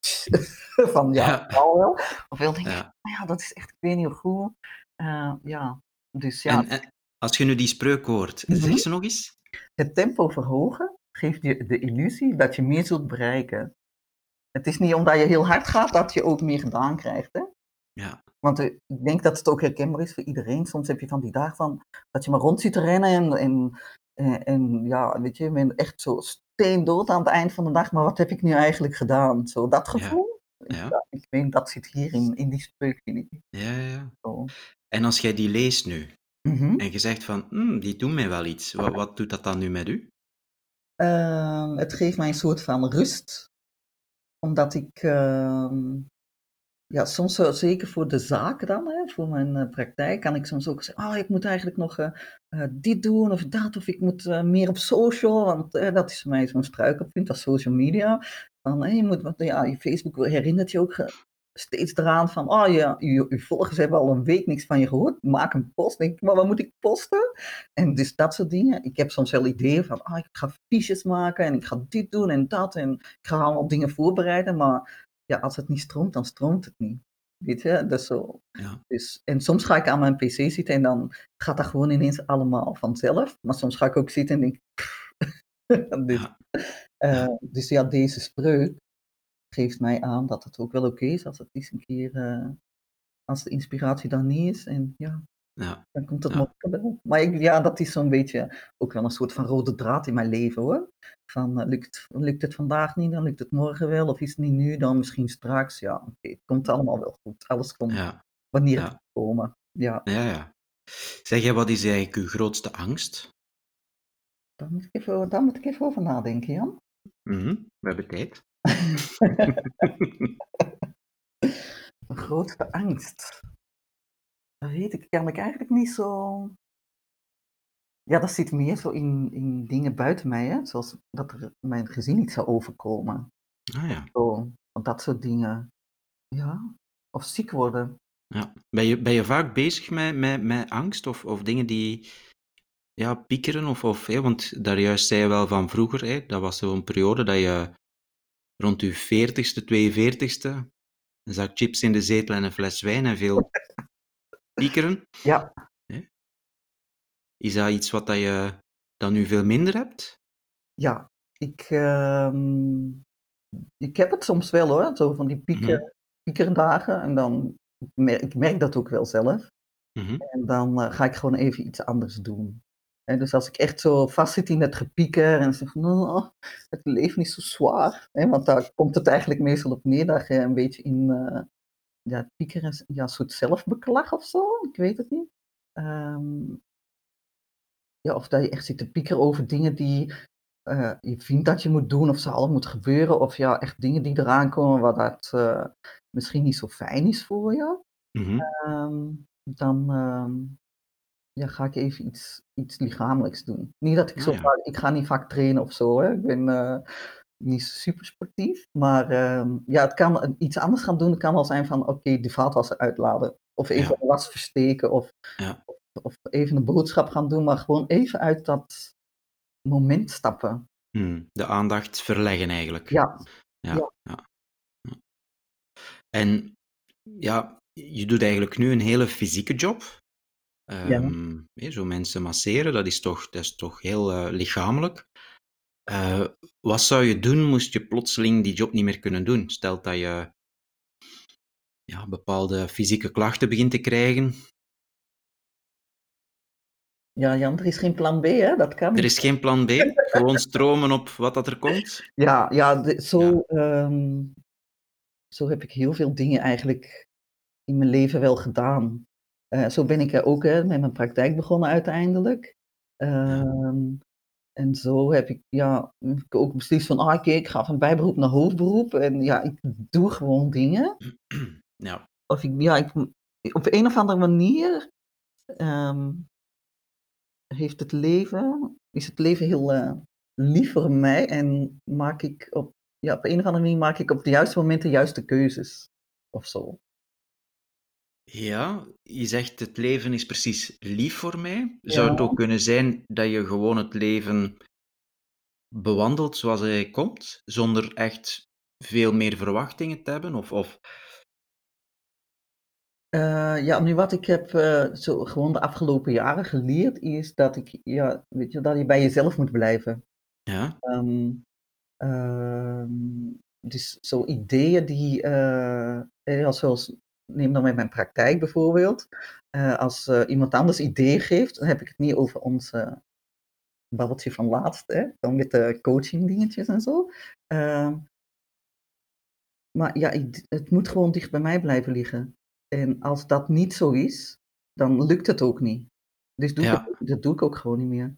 S1: van ja,
S2: Ja.
S1: wel. Ofwel denk ik,
S2: Ja.
S1: nou ja, dat is echt, ik weet niet hoe goed. Eh, ja, dus ja,
S2: En, en als je nu die spreuk hoort,
S1: Mhm.
S2: zeg ze nog eens?
S1: het tempo verhogen geeft je de illusie dat je meer zult bereiken. Het is niet omdat je heel hard gaat dat je ook meer gedaan krijgt. Hè?
S2: Ja.
S1: Want eh, ik denk dat het ook herkenbaar is voor iedereen. Soms heb je van die dagen van dat je maar rond zit te rennen en, en, en, en ja, weet je, je bent echt zo steendood aan het eind van de dag. Maar wat heb ik nu eigenlijk gedaan? Zo dat gevoel.
S2: Ja.
S1: Ja, ik weet, dat zit hier in, in die spreuk, vind ik.
S2: Ja, ja, ja.
S1: Zo.
S2: En als jij die leest nu
S1: Mhm.
S2: en je zegt van, "Hmm, die doen mij wel iets, wat, wat doet dat dan nu met u?
S1: Ehm, het geeft mij een soort van rust, omdat ik, ehm, ja, soms zo, zeker voor de zaak dan, hè, voor mijn uh, praktijk, kan ik soms ook zeggen, oh, ik moet eigenlijk nog uh, uh, dit doen of dat, of ik moet meer op social, want dat is voor mij zo'n struikelpunt, als social media. Hey, je moet, ja, je Facebook herinnert je ook steeds eraan van, oh je, je volgers hebben al een week niks van je gehoord, maak een post. Denk maar wat moet ik posten? En dus dat soort dingen. Ik heb soms wel ideeën van, oh, ik ga fiches maken en ik ga dit doen en dat en ik ga allemaal dingen voorbereiden, maar ja, als het niet stroomt, dan stroomt het niet. Weet je, dus zo.
S2: Ja.
S1: Dus, en soms ga ik aan mijn pc zitten en dan gaat dat gewoon ineens allemaal vanzelf. Maar soms ga ik ook zitten en denk, dus,
S2: Ja.
S1: uh, dus ja, deze spreuk geeft mij aan dat het ook wel oké is als het eens een keer, uh, als de inspiratie dan niet is. En ja,
S2: Ja.
S1: dan komt het
S2: Ja.
S1: morgen wel. Maar ik, ja, dat is zo'n beetje ook wel een soort van rode draad in mijn leven hoor. Van uh, lukt, lukt het vandaag niet, dan lukt het morgen wel. Of is het niet nu, dan misschien straks. Ja, het komt allemaal wel goed. Alles komt
S2: Ja.
S1: wanneer het moet komen. Ja,
S2: Ja, ja. Zeg jij, wat is eigenlijk uw grootste angst?
S1: daar moet ik even, daar moet ik even over nadenken, Jan.
S2: Mhm, We hebben tijd.
S1: Mijn grootste angst. Dat weet ik, kan ik eigenlijk niet zo. Ja, dat zit meer zo in, in dingen buiten mij, hè? zoals dat er mijn gezin niet zou overkomen.
S2: Ah ja.
S1: Zo, dat soort dingen. Ja, of ziek worden.
S2: ja. Ben, je, ben je vaak bezig met, met, met angst of, of dingen die ja, piekeren? Of, of, hè, want daar juist zei je wel van vroeger, hè, dat was zo'n periode dat je rond je 40ste, 42ste een zak chips in de zetel en een fles wijn en veel piekeren.
S1: Ja,
S2: Is dat iets wat dat je dan nu veel minder hebt?
S1: ja. Ik, ehm, ik heb het soms wel hoor, zo van die pieker, piekerdagen. En dan, ik merk, ik merk dat ook wel zelf.
S2: Mhm.
S1: En dan eh, ga ik gewoon even iets anders doen. En dus als ik echt zo vastzit in het gepieker en zeg van, oh, het leven is zo zwaar. Hè, want daar komt het eigenlijk meestal op neer dat je een beetje in eh, ja, het piekeren is ja, een soort zelfbeklag of zo. Ik weet het niet. Ehm, ja, of dat je echt zit te piekeren over dingen die eh, je vindt dat je moet doen of zal moet gebeuren. Of ja, echt dingen die eraan komen waar dat eh, misschien niet zo fijn is voor je.
S2: Mhm.
S1: Ehm, dan ehm, ja, ga ik even iets, iets lichamelijks doen. Niet dat ik
S2: Ah,
S1: zo
S2: ja.
S1: vaak, ik ga niet vaak trainen of zo, hè. Ik ben eh, niet super sportief, maar ehm, ja, het kan iets anders gaan doen. Het kan wel zijn van, oké, de vaatwasser uitladen. Of even
S2: Ja.
S1: was versteken of,
S2: Ja.
S1: of, of even een boodschap gaan doen, maar gewoon even uit dat moment stappen.
S2: Hmm, De aandacht verleggen eigenlijk.
S1: Ja,
S2: Ja,
S1: Ja.
S2: ja, ja. En ja, je doet eigenlijk nu een hele fysieke job. Ehm, hè, zo mensen masseren, dat is toch, dat is toch heel eh, lichamelijk. Eh, wat zou je doen moest je plotseling die job niet meer kunnen doen? Stel dat je ja, bepaalde fysieke klachten begint te krijgen.
S1: ja, Jan, er is geen plan B, hè? Dat kan
S2: Er
S1: niet.
S2: is geen plan B, gewoon stromen op wat dat er komt.
S1: Ja, ja, de- zo, ehm, zo heb ik heel veel dingen eigenlijk in mijn leven wel gedaan. Eh, zo ben ik er ook hè, met mijn praktijk begonnen uiteindelijk. Ehm, En zo heb ik, ja, heb ik ook beslist van, ah, oké, ik ga van bijberoep naar hoofdberoep. En ja, ik doe gewoon dingen.
S2: Ja,
S1: Of ik, ja, ik, op een of andere manier ehm, heeft het leven, is het leven heel eh, lief voor mij en maak ik op, ja, op een of andere manier maak ik op de juiste momenten de juiste keuzes. Of zo.
S2: Ja, je zegt het leven is precies lief voor mij. Zou het ook kunnen zijn dat je gewoon het leven bewandelt zoals hij komt, zonder echt veel meer verwachtingen te hebben? Of, of
S1: Eh, ja, nu wat ik heb eh, zo gewoon de afgelopen jaren geleerd is dat ik, ja, weet je, dat je bij jezelf moet blijven.
S2: ja,
S1: Ehm, ehm, dus zo ideeën die, eh, eh, als zoals, neem dan met mijn praktijk bijvoorbeeld, eh, als eh, iemand anders ideeën geeft, dan heb ik het niet over ons eh, babbeltje van laatst, hè, dan met de coaching dingetjes en zo. Ehm, maar ja, ik- het moet gewoon dicht bij mij blijven liggen. En als dat niet zo is, dan lukt het ook niet. Dus doe ik
S2: Ja.
S1: dat doe ik ook gewoon niet meer.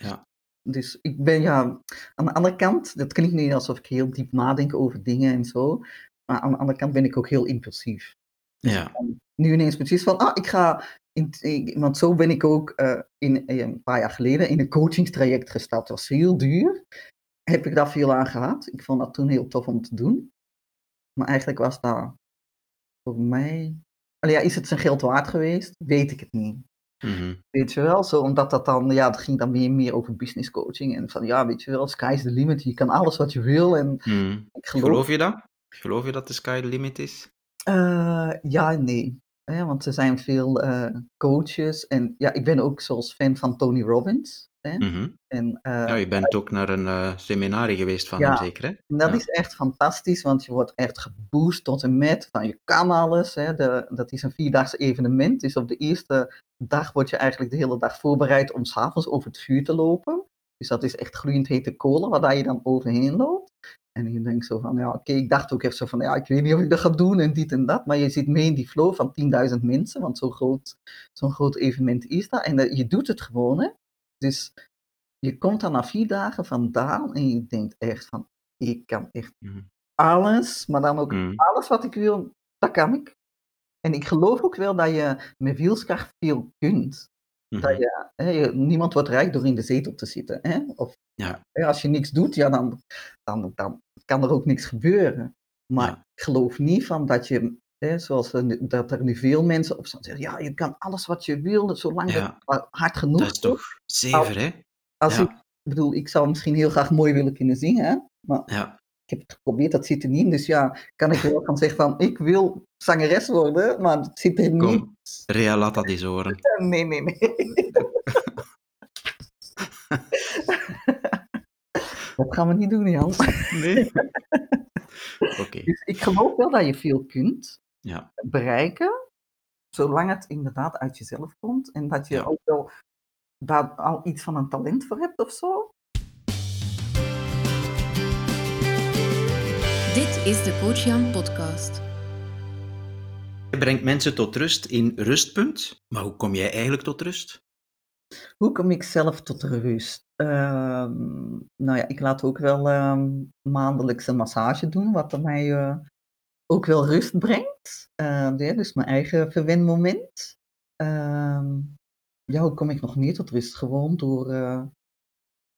S2: ja.
S1: Dus ik ben ja, aan de andere kant, dat klinkt niet alsof ik heel diep nadenk over dingen en zo, maar aan de andere kant ben ik ook heel impulsief. Dus
S2: Ja.
S1: nu ineens precies van, ah, ik ga, in, want zo ben ik ook eh, in, eh, een paar jaar geleden in een coachingstraject gestapt. Dat was heel duur. Heb ik daar veel aan gehad. Ik vond dat toen heel tof om te doen. Maar eigenlijk was dat voor mij, Allee, ja, is het zijn geld waard geweest? Weet ik het niet.
S2: Mhm.
S1: Weet je wel, zo omdat dat dan, ja, het ging dan meer, meer over business coaching. En van, ja, weet je wel, sky's the limit. Je kan alles wat je wil. En
S2: Mhm.
S1: ik geloof,
S2: Geloof je dat? Geloof je dat de sky the limit is?
S1: Eh, ja en nee. Hè, want er zijn veel eh, coaches. En ja, ik ben ook zoals fan van Tony Robbins. Hè?
S2: Mhm.
S1: En eh,
S2: Ja, je bent ook naar een seminarie geweest van
S1: Ja.
S2: hem, zeker, hè?
S1: En dat
S2: Ja.
S1: is echt fantastisch, want je wordt echt geboost tot en met van je kan alles. Hè. De, dat is een vierdaagse evenement. Dus op de eerste dag word je eigenlijk de hele dag voorbereid om s'avonds over het vuur te lopen. Dus dat is echt gloeiend hete kolen waar je dan overheen loopt. En je denkt zo van, ja oké, ik dacht ook echt zo van, ja ik weet niet of ik dat ga doen en dit en dat. Maar je zit mee in die flow van 10.000 mensen, want zo'n groot, zo'n groot evenement is dat. En eh, je doet het gewoon hè. Dus je komt dan na vier dagen vandaan en je denkt echt van, ik kan echt
S2: Mhm.
S1: alles, maar dan ook
S2: Mhm.
S1: alles wat ik wil, dat kan ik. En ik geloof ook wel dat je met wielskracht veel kunt. Dat
S2: Mhm.
S1: je, hè, je- niemand wordt rijk door in de zetel te zitten. Hè? Of
S2: Ja.
S1: als je niks doet, ja, dan, dan, dan kan er ook niks gebeuren. Maar
S2: Ja.
S1: ik geloof niet van dat je, hè, zoals er, nu- dat er nu veel mensen op staan zeggen, ja, je kan alles wat je wil, zolang
S2: Ja.
S1: dat maar hard genoeg
S2: Dat is toch zever, hè?
S1: Als
S2: ja.
S1: ik, ik bedoel, ik zou misschien heel graag mooi willen kunnen zingen, hè, maar
S2: Ja.
S1: ik heb het geprobeerd, dat zit er niet in. Dus ja, kan ik er wel van zeggen van, ik wil zangeres worden, maar het zit er niet.
S2: Kom, Rea, laat dat eens horen.
S1: Nee, nee, nee. dat gaan we niet doen, Jan.
S2: Nee. Oké,
S1: Dus ik geloof wel dat je veel kunt
S2: ja.
S1: bereiken, zolang het inderdaad uit jezelf komt. En dat je
S2: Ja.
S1: ook wel daar al iets van een talent voor hebt of zo.
S3: Dit is de Coach Jan podcast.
S2: Je brengt mensen tot rust in rustpunt. Maar hoe kom jij eigenlijk tot rust?
S1: Hoe kom ik zelf tot rust? Ehm, nou ja, ik laat ook wel ehm, maandelijks een massage doen, wat mij eh, ook wel rust brengt. Eh, ja, dus mijn eigen verwenmoment. Ehm, ja, hoe kom ik nog meer tot rust? Gewoon door eh,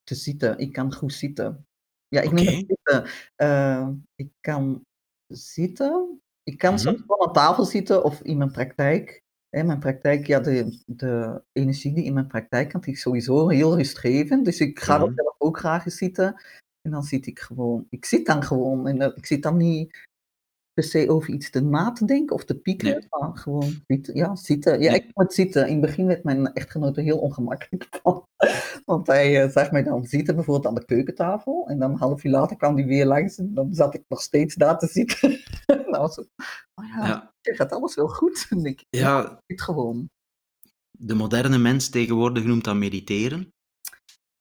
S1: te zitten. Ik kan goed zitten. Ja, ik noem
S2: Oké.
S1: het zitten. Eh, ik kan zitten. Ik kan
S2: Mhm.
S1: soms aan tafel zitten of in mijn praktijk. In mijn praktijk, ja, de, de energie die in mijn praktijk kan, die is sowieso heel rustgevend. Dus ik ga
S2: Mhm.
S1: zelf ook graag eens zitten. En dan zit ik gewoon, ik zit dan gewoon. En ik zit dan niet per se over iets te na te denken of te piekeren,
S2: Nee.
S1: maar gewoon zitten. Ja, zitten. Ja,
S2: Nee.
S1: ik moet zitten. In het begin werd mijn echtgenoot er heel ongemakkelijk van. Want hij eh, zag mij dan zitten, bijvoorbeeld aan de keukentafel. En dan een half uur later kwam hij weer langs en dan zat ik nog steeds daar te zitten. nou, zo, oh ja,
S2: Ja.
S1: je gaat alles wel goed. En ik,
S2: Ja,
S1: zit gewoon.
S2: de moderne mens tegenwoordig noemt dat mediteren.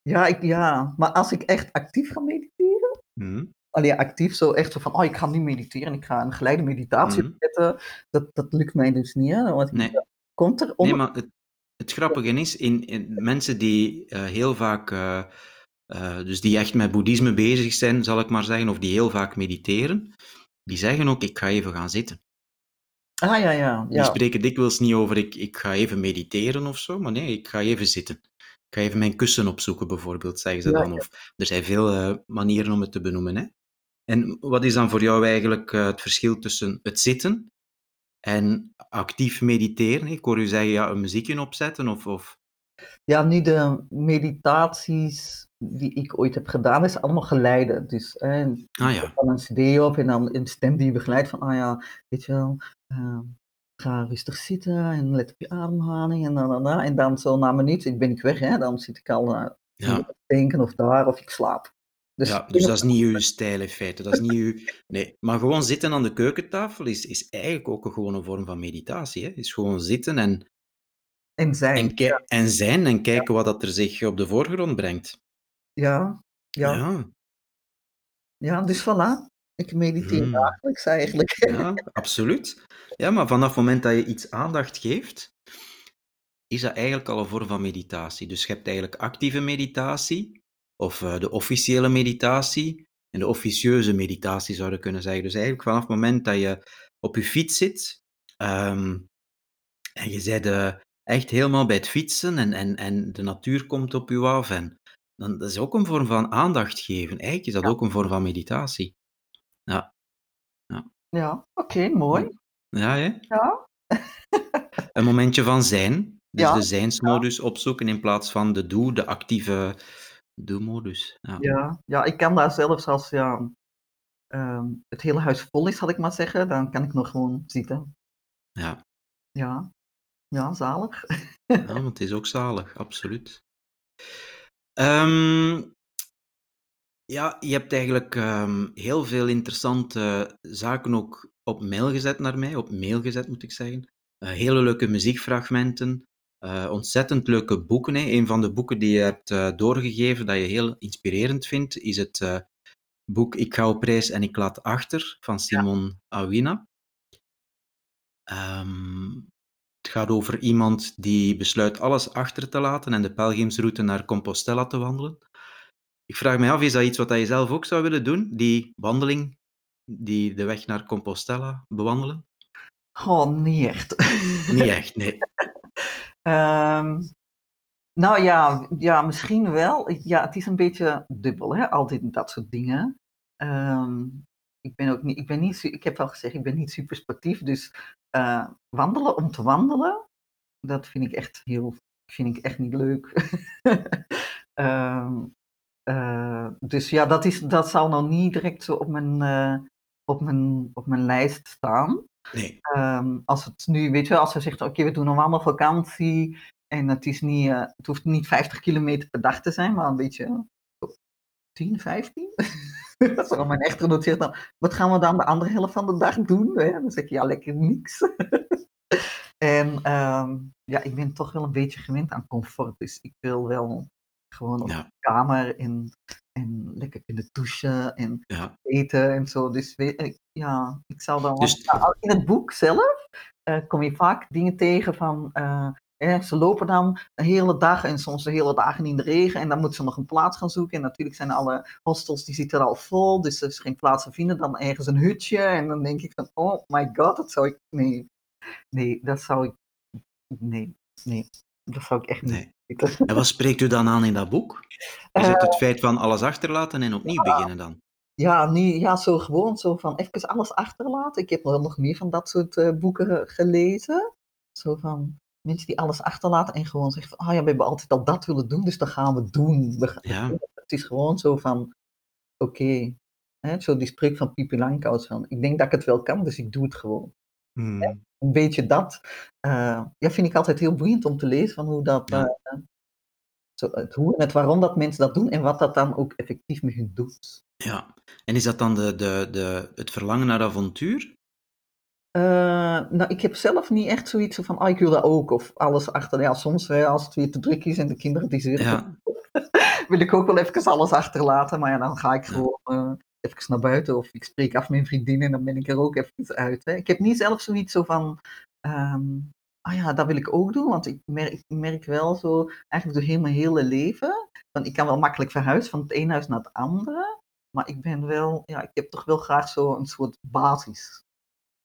S1: Ja, ik, ja, maar als ik echt actief ga mediteren,
S2: Mhm.
S1: Alleen actief zo echt zo van, oh, ik ga nu mediteren, ik ga een geleide meditatie
S2: Mhm.
S1: zetten, dat, dat lukt mij dus niet. Hè? Want ik-
S2: Nee.
S1: komt er
S2: Nee,
S1: onder...
S2: maar het, het grappige is, in, in mensen die eh, heel vaak, eh, eh, dus die echt met boeddhisme bezig zijn, zal ik maar zeggen, of die heel vaak mediteren, die zeggen ook, ik ga even gaan zitten.
S1: Ah ja, ja,
S2: Die
S1: ja.
S2: spreken dikwijls niet over, ik, ik ga even mediteren of zo, maar nee, ik ga even zitten. Ik ga even mijn kussen opzoeken, bijvoorbeeld, zeggen ze
S1: Ja,
S2: dan. Of, er zijn veel manieren om het te benoemen. Hè? En wat is dan voor jou eigenlijk eh, het verschil tussen het zitten en actief mediteren? Ik hoor u zeggen, ja, een muziekje opzetten of... of...
S1: Ja, nu de meditaties die ik ooit heb gedaan, is allemaal geleide. Dus hè,
S2: Ah ja,
S1: dan een cd op en dan een stem die je begeleidt van, ah ja, weet je wel, eh, ga rustig zitten en let op je ademhaling en dan, dan, dan. En dan zo na een minuut, ik ben ik weg, hè, dan zit ik al eh,
S2: ja.
S1: te denken of daar of ik slaap. Dus,
S2: ja, dus dat is niet uw stijl in feite. Dat is niet uw... Nee, maar gewoon zitten aan de keukentafel is, is eigenlijk ook een gewone vorm van meditatie. Hè? Is gewoon zitten en,
S1: en zijn.
S2: en, en zijn en kijken wat dat er zich op de voorgrond brengt.
S1: Ja, ja, ja.
S2: Ja,
S1: dus voilà. Ik mediteer
S2: Hmm.
S1: dagelijks eigenlijk.
S2: ja, absoluut. Ja, maar vanaf het moment dat je iets aandacht geeft, is dat eigenlijk al een vorm van meditatie. Dus je hebt eigenlijk actieve meditatie of eh, de officiële meditatie en de officieuze meditatie zouden kunnen zeggen. Dus eigenlijk vanaf het moment dat je op je fiets zit ehm, en je bent eh, echt helemaal bij het fietsen en, en, en de natuur komt op je af en dan dat is ook een vorm van aandacht geven. Eigenlijk is dat
S1: Ja.
S2: ook een vorm van meditatie. Ja,
S1: Ja, oké, mooi.
S2: ja hè?
S1: Ja.
S2: Een momentje van zijn. Dus
S1: Ja,
S2: de zijnsmodus opzoeken in plaats van de doe, de actieve doe-modus. Ja.
S1: Ja, ja, ik kan daar zelfs als ja, ehm, het hele huis vol is, had ik maar zeggen, dan kan ik nog gewoon zitten.
S2: Ja.
S1: Ja, ja, zalig.
S2: Ja, want het is ook zalig, absoluut. Ehm, ja, je hebt eigenlijk ehm, heel veel interessante zaken ook op mail gezet naar mij, op mail gezet moet ik zeggen. Eh, hele leuke muziekfragmenten, eh, ontzettend leuke boeken. Hè. Een van de boeken die je hebt eh, doorgegeven dat je heel inspirerend vindt, is het eh, boek Ik ga op reis en ik laat achter van Simon Awina. Ehm, het gaat over iemand die besluit alles achter te laten en de pelgrimsroute naar Compostela te wandelen. Ik vraag me af, is dat iets wat je zelf ook zou willen doen? Die wandeling, die de weg naar Compostela bewandelen?
S1: Gewoon niet echt.
S2: Niet echt, nee.
S1: Ehm, nou ja, ja, misschien wel. Ja, het is een beetje dubbel, hè? Altijd dat soort dingen. Ehm, ik ben ook niet, ik ben niet, ik heb al gezegd, ik ben niet super sportief, dus eh, wandelen om te wandelen, dat vind ik echt heel, vind ik echt niet leuk. Ehm, eh, dus ja, dat is, dat zal nou niet direct zo op mijn, eh, op mijn, op mijn lijst staan.
S2: Nee,
S1: Ehm, als het nu, weet je wel, als we zeggen, oké, we doen een wandelvakantie en het, is niet, eh, het hoeft niet 50 kilometer per dag te zijn, maar een beetje eh, 10, 15. dat is al mijn echtgenoot zegt dan, wat gaan we dan de andere helft van de dag doen? Hè? Dan zeg ik, ja, lekker niks. en ehm, ja, ik ben toch wel een beetje gewend aan comfort, dus ik wil wel gewoon op
S2: Ja.
S1: de kamer en, en lekker kunnen douchen en
S2: ja.
S1: eten en zo. Dus weet, ja, ik zou dan.
S2: Dus-
S1: nou, in het boek zelf eh, kom je vaak dingen tegen van. eh, ze lopen dan een hele dag en soms de hele dagen in de regen en dan moeten ze nog een plaats gaan zoeken. En natuurlijk zijn alle hostels die zitten al vol, dus er is geen plaats te vinden. Dan ergens een hutje en dan denk ik van, oh my god, dat zou ik. Nee, nee, dat zou ik. Nee, nee, dat zou ik echt niet
S2: Nee.
S1: weten.
S2: En wat spreekt u dan aan in dat boek? Is
S1: Eh,
S2: het het feit van alles achterlaten en opnieuw beginnen dan?
S1: Ja, nu, ja, zo gewoon zo van even alles achterlaten. Ik heb wel nog meer van dat soort eh, boeken gelezen. Zo van mensen die alles achterlaten en gewoon zeggen van, ah ja, we hebben altijd al dat willen doen, dus dat gaan we doen. We gaan-
S2: Ja.
S1: Het is gewoon zo van, oké, zo die spreuk van Pipi Langkous van, ik denk dat ik het wel kan, dus ik doe het gewoon.
S2: Hmm.
S1: Een beetje dat, eh, ja, vind ik altijd heel boeiend om te lezen van hoe dat,
S2: Ja.
S1: eh, zo, het hoe en het waarom dat mensen dat doen en wat dat dan ook effectief met hun doet.
S2: Ja. En is dat dan de, de, de, het verlangen naar avontuur?
S1: Eh, nou, ik heb zelf niet echt zoiets van, ah, ik wil dat ook, of alles achter. Ja, soms hè, als het weer te druk is en de kinderen die zitten,
S2: Ja.
S1: wil ik ook wel even alles achterlaten. Maar ja, dan ga ik gewoon even naar buiten of ik spreek af met mijn vriendin en dan ben ik er ook even uit. Hè. Ik heb niet zelf zoiets zo van, ehm, ah ja, dat wil ik ook doen, want ik merk, ik merk wel zo, eigenlijk door heel mijn hele leven, van ik kan wel makkelijk verhuizen van het ene huis naar het andere, maar ik ben wel, ja, ik heb toch wel graag zo een soort basis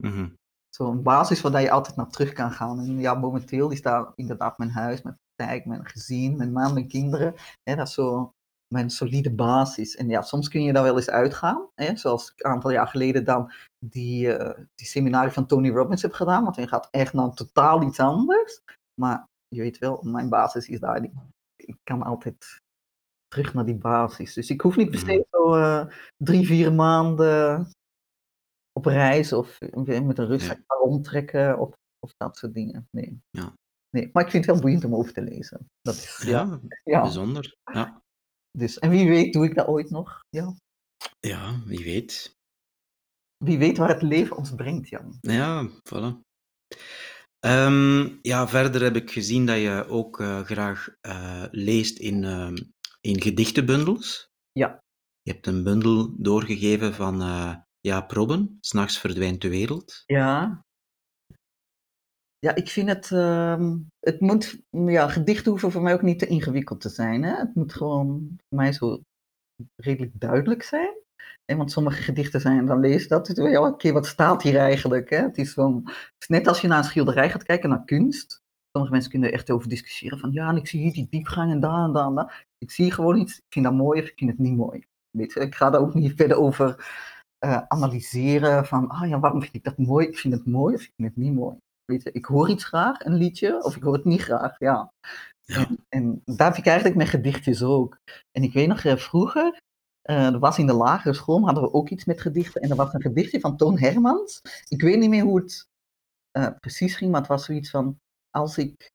S2: Mhm.
S1: zo'n basis waar je altijd naar terug kan gaan. En ja, momenteel is daar inderdaad mijn huis, mijn praktijk, mijn gezin, mijn man, mijn kinderen. Hè, dat is zo mijn solide basis. En ja, soms kun je daar wel eens uitgaan. Hè, zoals ik een aantal jaar geleden dan die, eh die seminarie van Tony Robbins heb gedaan. Want hij gaat echt naar totaal iets anders. Maar je weet wel, mijn basis is daar. Ik, ik kan altijd terug naar die basis. Dus ik hoef niet per se zo eh, drie, vier maanden op reis of met een rugzak
S2: Ja.
S1: rondtrekken of, of dat soort dingen. Nee.
S2: Ja.
S1: nee. Maar ik vind het wel boeiend om over te lezen. Dat is. Ja,
S2: Ja. bijzonder. Ja.
S1: Dus, en wie weet doe ik dat ooit nog. Ja.
S2: ja, wie weet.
S1: Wie weet waar het leven ons brengt, Jan.
S2: Ja, voilà. Ehm, ja, verder heb ik gezien dat je ook eh, graag eh, leest in, ehm, in gedichtenbundels.
S1: Ja.
S2: Je hebt een bundel doorgegeven van eh Jaap Robben, S'nachts verdwijnt de wereld.
S1: Ja. Ja, ik vind het, ehm, het moet, ja, gedichten hoeven voor mij ook niet te ingewikkeld te zijn. Hè? Het moet gewoon voor mij zo redelijk duidelijk zijn. En want sommige gedichten zijn, dan lees je dat, ja, oké, wat staat hier eigenlijk? Hè? Het, is is net als je naar een schilderij gaat kijken, naar kunst. Sommige mensen kunnen er echt over discussiëren van, ja, en ik zie hier die diepgang en daar en daar en. Ik zie gewoon iets, ik vind dat mooi of ik vind het niet mooi. Weet je, ik ga daar ook niet verder over uh, analyseren van, ah ja, waarom vind ik dat mooi? Ik vind het mooi of ik vind het niet mooi. Ik hoor iets graag, een liedje, of ik hoor het niet graag, ja. ja. En, en daar heb ik eigenlijk met gedichtjes ook. En ik weet nog, uh, vroeger, uh, er was in de lagere school, hadden we ook iets met gedichten. En er was een gedichtje van Toon Hermans. Ik weet niet meer hoe het precies ging, maar het was zoiets van, als ik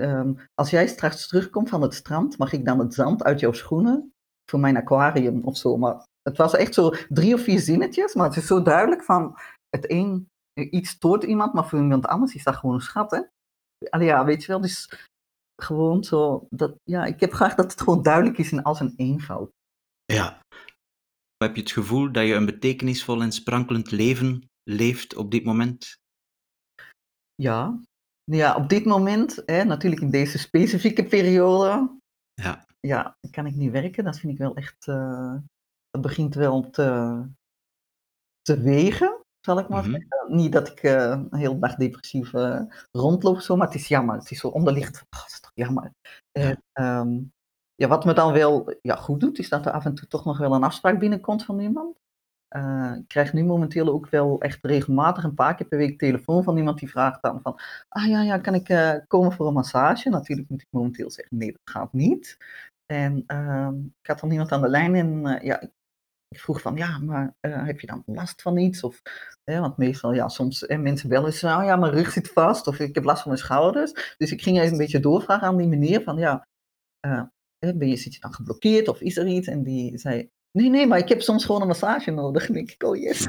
S1: Um, als jij straks terugkomt van het strand, mag ik dan het zand uit jouw schoenen voor mijn aquarium of zo. Maar het was echt zo drie of vier zinnetjes, maar het is zo duidelijk van het een, iets stoort iemand, maar voor iemand anders is dat gewoon een schat, hè? Allee, ja, weet je wel, dus gewoon zo, dat, ja, ik heb graag dat het gewoon duidelijk is in al zijn eenvoud.
S2: Ja. Heb je het gevoel dat je een betekenisvol en sprankelend leven leeft op dit moment?
S1: Ja, ja, op dit moment, hè, natuurlijk in deze specifieke periode,
S2: ja.
S1: ja, kan ik niet werken. Dat vind ik wel echt, uh, dat begint wel te, te wegen, zal ik maar mm -hmm. zeggen. Niet dat ik uh, heel dag depressief uh, rondloop, zo, maar het is jammer. Het is zo onderliggend, oh, dat is toch jammer. Ja. En, um, ja, wat me dan wel ja, goed doet, is dat er af en toe toch nog wel een afspraak binnenkomt van iemand. Uh, ik krijg nu momenteel ook wel echt regelmatig een paar keer per week telefoon van iemand die vraagt dan van, ah ja, ja, kan ik komen voor een massage? Natuurlijk moet ik momenteel zeggen, nee, dat gaat niet. En uh, ik had dan iemand aan de lijn en ja, ik vroeg van, ja, maar heb je dan last van iets? Of, want meestal, ja, soms mensen bellen eens, oh ja, mijn rug zit vast of ik heb last van mijn schouders. Dus ik ging even een beetje doorvragen aan die meneer van, ja, ben je, zit je dan geblokkeerd of is er iets? En die zei, Nee, nee, maar ik heb soms gewoon een massage nodig. En denk ik, oh yes.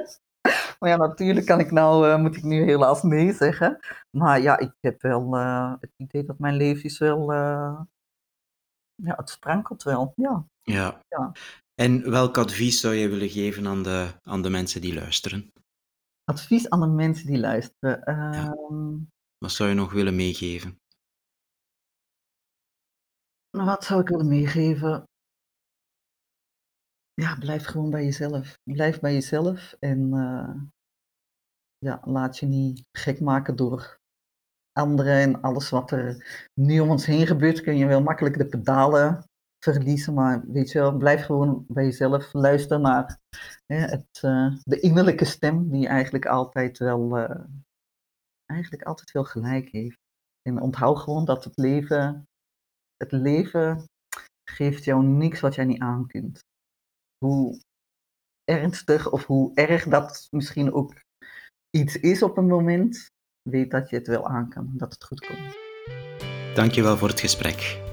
S1: maar ja, natuurlijk kan ik nou, uh, moet ik nu helaas nee zeggen. Maar ja, ik heb wel het idee dat mijn leven is wel, ja, het sprankelt wel, ja.
S2: ja. Ja. En welk advies zou je willen geven aan de, aan de mensen die luisteren?
S1: Advies aan de mensen die luisteren?
S2: Ja. Wat zou je nog willen meegeven?
S1: Wat zou ik willen meegeven? Ja, blijf gewoon bij jezelf. Blijf bij jezelf en uh, ja, laat je niet gek maken door anderen en alles wat er nu om ons heen gebeurt. Kun je wel makkelijk de pedalen verliezen, maar weet je wel, blijf gewoon bij jezelf. Luister naar hè, het, uh, de innerlijke stem die eigenlijk altijd wel, uh, eigenlijk altijd wel gelijk heeft. En onthoud gewoon dat het leven, het leven geeft jou niks wat jij niet aan kunt hoe ernstig of hoe erg dat misschien ook iets is op een moment, weet dat je het wel aan kan, dat het goed komt.
S2: Dankjewel voor het gesprek.